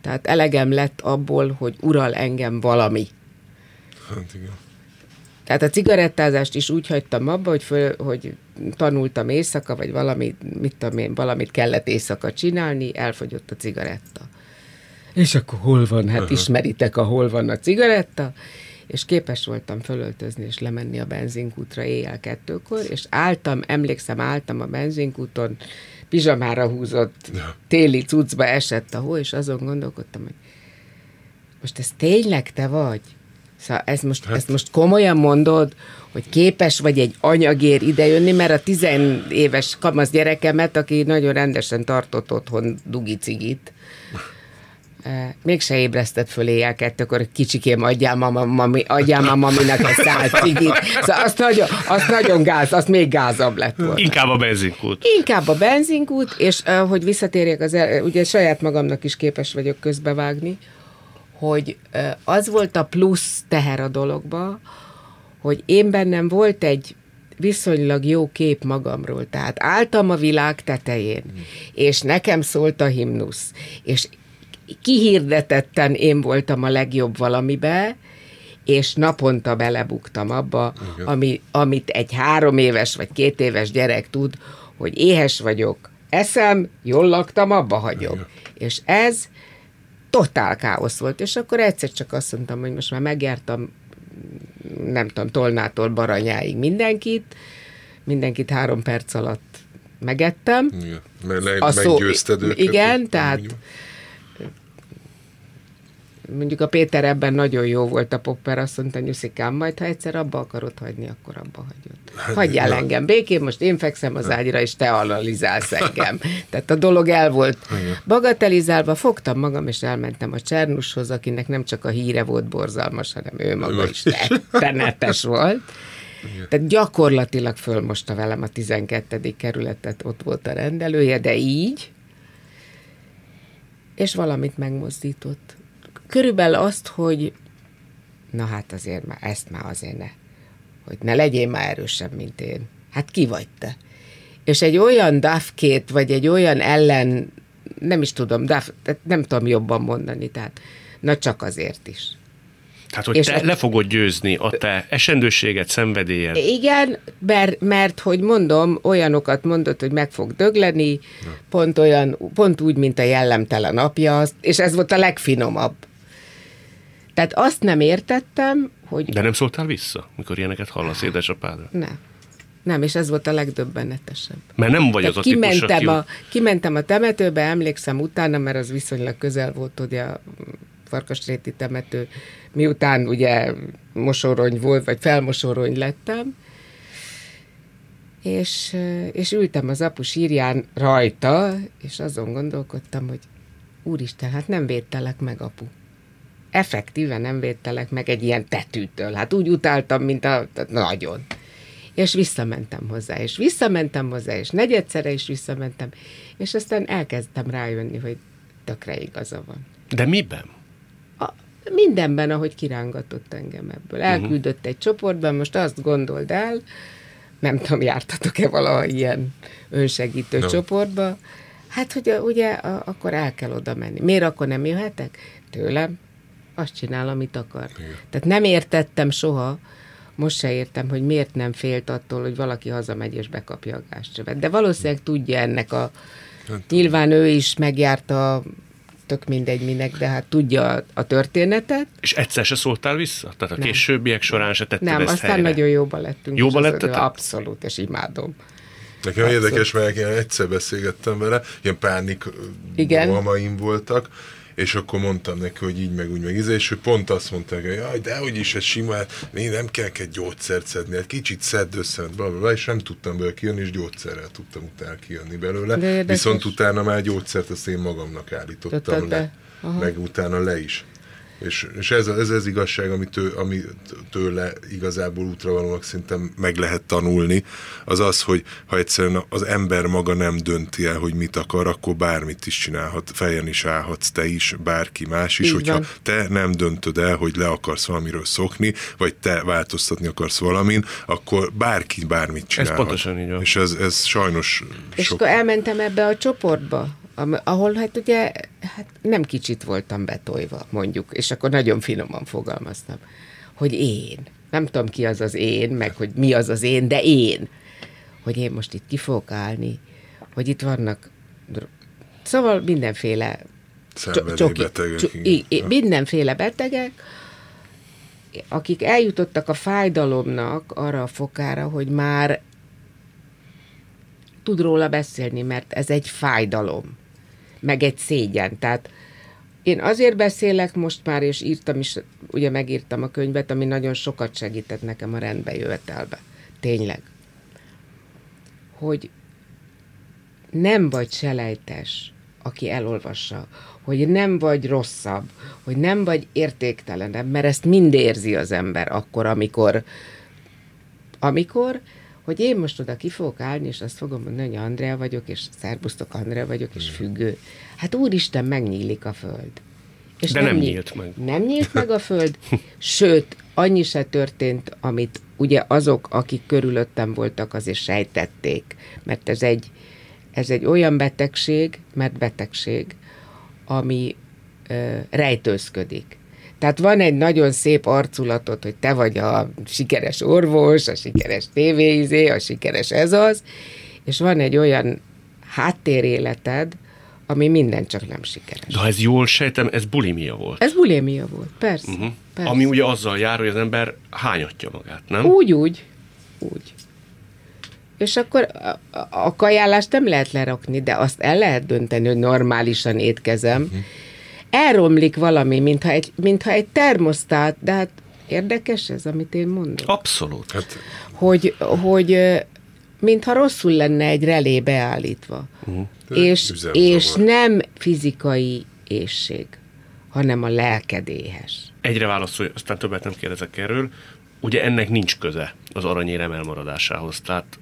Tehát elegem lett abból, hogy ural engem valami. Hát igen. Tehát a cigarettázást is úgy hagytam abba, hogy, föl, hogy tanultam éjszaka, vagy valami, mit tudom én, valamit kellett éjszaka csinálni, elfogyott a cigaretta. És akkor hol van? Hát ismeritek, ahol van a cigaretta. És képes voltam fölöltözni és lemenni a benzinkútra éjjel kettőkor, és álltam, emlékszem, álltam a benzinkúton, pizsamára húzott, téli cuccba esett a hó, és azon gondolkodtam, hogy most ez tényleg te vagy? Szóval ezt most, hát. ezt most komolyan mondod, hogy képes vagy egy anyagér idejönni, mert a tizenéves kamasz gyerekemet, aki nagyon rendesen tartott otthon dugi cigit, eh, mégse ébresztett föl éjjel kettőkor, hogy kicsikém adjál, mama, mami, adjál már maminak egy szál cigit. Szóval azt nagyon, azt nagyon gáz, azt még gázabb lett volna. Inkább a benzinkút. Inkább a benzinkút, és uh, hogy visszatérjek, az el, ugye saját magamnak is képes vagyok közbevágni, hogy az volt a plusz teher a dologba, hogy én bennem volt egy viszonylag jó kép magamról. Tehát álltam a világ tetején, és nekem szólt a himnusz, és kihirdetetten én voltam a legjobb valamibe, és naponta belebuktam abba, ami, amit egy három éves vagy két éves gyerek tud, hogy éhes vagyok, eszem, jól laktam, abba hagyom. És ez totál káosz volt, és akkor egyszer csak azt mondtam, hogy most már megjártam nem tudom, Tolnától Baranyáig mindenkit, mindenkit három perc alatt megettem. Igen. Mert le, meggyőzted szó, őket. Igen, tehát mondjuk mondjuk a Péter ebben nagyon jó volt a popper, azt mondta, Nyuszikám, majd ha egyszer abba akarod hagyni, akkor abba hagyod. Hát, Hagyjál ja. engem békén, most én fekszem az ágyra, és te analizálsz engem. Tehát a dolog el volt bagatelizálva, fogtam magam, és elmentem a Csernushoz, akinek nem csak a híre volt borzalmas, hanem ő maga is rettenetes volt. Igen. Tehát gyakorlatilag fölmosta velem a 12. kerületet, ott volt a rendelője, de így, és valamit megmozdított körülbelül azt, hogy na hát azért már, ezt már azért ne, hogy ne legyél már erősebb, mint én. Hát ki vagy te? És egy olyan dafkét, vagy egy olyan ellen, nem is tudom, daf, nem tudom jobban mondani, tehát na csak azért is. Tehát, hogy és te a... le fogod győzni a te esendőséget, szenvedélyed. Igen, mert, mert, hogy mondom, olyanokat mondott, hogy meg fog dögleni, pont olyan, pont úgy, mint a jellemtelen apja, és ez volt a legfinomabb. Tehát azt nem értettem, hogy... De nem szóltál vissza, mikor ilyeneket hallasz édesapádra? Nem. Nem, és ez volt a legdöbbenetesebb. Mert nem vagy Tehát az a kimentem típus, a, kimentem a temetőbe, emlékszem utána, mert az viszonylag közel volt ugye a Farkasréti temető, miután ugye mosorony volt, vagy felmosorony lettem, és, és ültem az apu sírján rajta, és azon gondolkodtam, hogy úristen, hát nem védtelek meg, apu effektíven nem védtelek meg egy ilyen tetűtől. Hát úgy utáltam, mint a... Nagyon. És visszamentem hozzá, és visszamentem hozzá, és negyedszere is visszamentem, és aztán elkezdtem rájönni, hogy tökre igaza van. De miben? A, mindenben, ahogy kirángatott engem ebből. Mhm. Elküldött uh-huh. egy csoportban, most azt gondold el, nem tudom, jártatok-e valaha ilyen önsegítő no. csoportba, hát, hogy ugye akkor el kell oda menni. Miért akkor nem jöhetek? Tőlem? Azt csinál, amit akar. Igen. Tehát nem értettem soha, most se értem, hogy miért nem félt attól, hogy valaki hazamegy és bekapja a gázcsövet. De valószínűleg tudja ennek a... Hát, nyilván ő is megjárta tök mindegy minek, de hát tudja a történetet. És egyszer se szóltál vissza? Tehát a nem. későbbiek során se tetted Nem, ezt aztán helyre. nagyon jóba lettünk. Jóba lettetek? Abszolút, és imádom. Nekem Abszolút. érdekes, mert én egyszer beszélgettem vele, ilyen pánik Igen. voltak, és akkor mondtam neki, hogy így meg úgy meg íze, és ő pont azt mondta, hogy jaj, de hogy is ez simán, hát én nem kell egy gyógyszert szedni, egy kicsit szedd össze, bla, bla, bla, és nem tudtam belőle kijönni, és gyógyszerrel tudtam utána kijönni belőle. Viszont utána már gyógyszert azt én magamnak állítottam le, meg utána le is. És, és ez, ez ez igazság, ami, tő, ami tőle igazából útravalónak szerintem meg lehet tanulni, az az, hogy ha egyszerűen az ember maga nem dönti el, hogy mit akar, akkor bármit is csinálhat, fejen is állhatsz te is, bárki más is, Így hogyha van. te nem döntöd el, hogy le akarsz valamiről szokni, vagy te változtatni akarsz valamin, akkor bárki bármit csinálhat. Ez pontosan így van. És ez, ez sajnos És sok... akkor elmentem ebbe a csoportba, ahol hát ugye hát nem kicsit voltam betolva, mondjuk, és akkor nagyon finoman fogalmaztam, hogy én, nem tudom ki az az én, meg hogy mi az az én, de én, hogy én most itt ki fogok állni, hogy itt vannak, szóval mindenféle csoki, csoki, mindenféle betegek, akik eljutottak a fájdalomnak arra a fokára, hogy már tud róla beszélni, mert ez egy fájdalom meg egy szégyen. Tehát én azért beszélek most már, és írtam is, ugye megírtam a könyvet, ami nagyon sokat segített nekem a rendbe jövetelbe. Tényleg. Hogy nem vagy selejtes, aki elolvassa, hogy nem vagy rosszabb, hogy nem vagy értéktelenebb, mert ezt mind érzi az ember akkor, amikor, amikor hogy én most oda ki fogok állni, és azt fogom mondani, hogy Andrea vagyok, és szerbusztok Andrea vagyok, és függő. Hát úristen, megnyílik a föld. És De nem, nem nyílt meg. Nem nyílt meg a föld, sőt, annyi se történt, amit ugye azok, akik körülöttem voltak, azért sejtették, mert ez egy, ez egy olyan betegség, mert betegség, ami ö, rejtőzködik. Tehát van egy nagyon szép arculatot, hogy te vagy a sikeres orvos, a sikeres tévéizé, a sikeres ez az, és van egy olyan háttéréleted, ami minden csak nem sikeres. De ha ez jól sejtem, ez bulimia volt. Ez bulimia volt, persze. Uh-huh. persze. Ami ugye azzal jár, hogy az ember hányatja magát, nem? Úgy, úgy. Úgy. És akkor a, a kajálást nem lehet lerakni, de azt el lehet dönteni, hogy normálisan étkezem. Uh-huh. Elromlik valami, mintha egy, mintha egy termosztát, de hát érdekes ez, amit én mondok. Abszolút. Hát... Hogy, hogy mintha rosszul lenne egy relé beállítva. Uh-huh. És, és nem fizikai ésség, hanem a lelkedéhes. Egyre válaszolj, aztán többet nem kérdezek erről. Ugye ennek nincs köze az aranyérem elmaradásához, tehát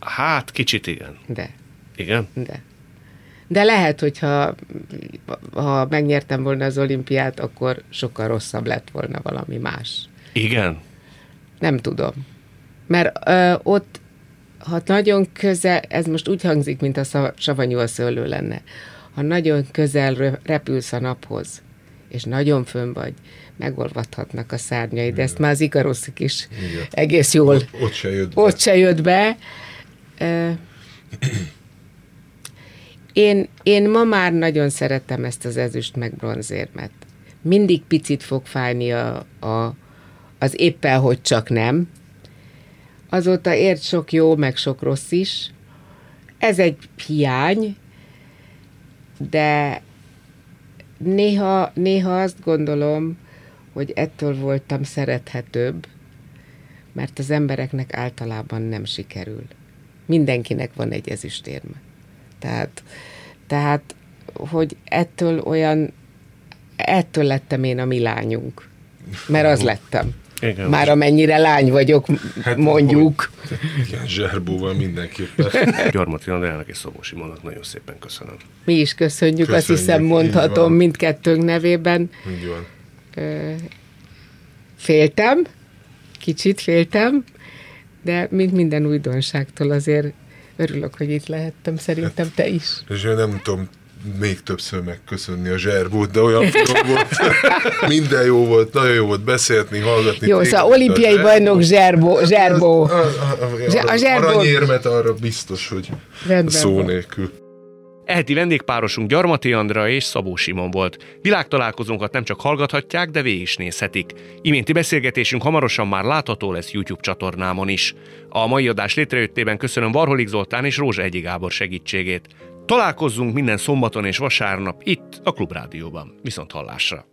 hát kicsit igen. De. Igen? De. De lehet, hogyha ha megnyertem volna az olimpiát, akkor sokkal rosszabb lett volna valami más. Igen? Nem tudom. Mert ö, ott ha nagyon közel, ez most úgy hangzik, mint a savanyú a szőlő lenne, ha nagyon közel repülsz a naphoz, és nagyon fönn vagy, megolvadhatnak a szárnyaid, de ezt már az ikaroszik is Igen. egész jól ott, ott, se jött be. ott se jött be. Én, én ma már nagyon szeretem ezt az ezüst meg bronzérmet. Mindig picit fog fájni a, a, az éppen, hogy csak nem, azóta ért sok jó, meg sok rossz is. Ez egy hiány, de néha, néha azt gondolom, hogy ettől voltam szerethetőbb, mert az embereknek általában nem sikerül. Mindenkinek van egy ezüstérme. Tehát, tehát, hogy ettől olyan, ettől lettem én a mi lányunk. Mert az lettem. Igen, Már amennyire lány vagyok, hát mondjuk. Igen, zserbóval mindenképpen. Gyarmati Andrának és Szobó Simonnak nagyon szépen köszönöm. Mi is köszönjük, köszönjük azt hiszem mondhatom mindkettőnk nevében. Így van. Féltem, kicsit féltem, de mint minden újdonságtól azért örülök, hogy itt lehettem, szerintem te is. És én nem tudom még többször megköszönni a zserbót, de olyan volt. Minden jó volt, nagyon jó volt beszélni, hallgatni. Jó, szóval olimpiai bajnok zserbó. zserbó. A, a, a, a zserbó. Aranyérmet arra biztos, hogy Rendben szó nélkül. Eheti vendégpárosunk Gyarmati Andra és Szabó Simon volt. Világtalálkozónkat nem csak hallgathatják, de végig is nézhetik. Iménti beszélgetésünk hamarosan már látható lesz YouTube csatornámon is. A mai adás létrejöttében köszönöm Varholik Zoltán és Rózsa Egyi Gábor segítségét. Találkozzunk minden szombaton és vasárnap itt a Klubrádióban. Viszont hallásra!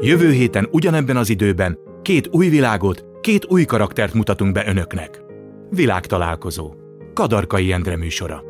Jövő héten ugyanebben az időben két új világot, két új karaktert mutatunk be önöknek. Világtalálkozó. Kadarkai Endre műsora.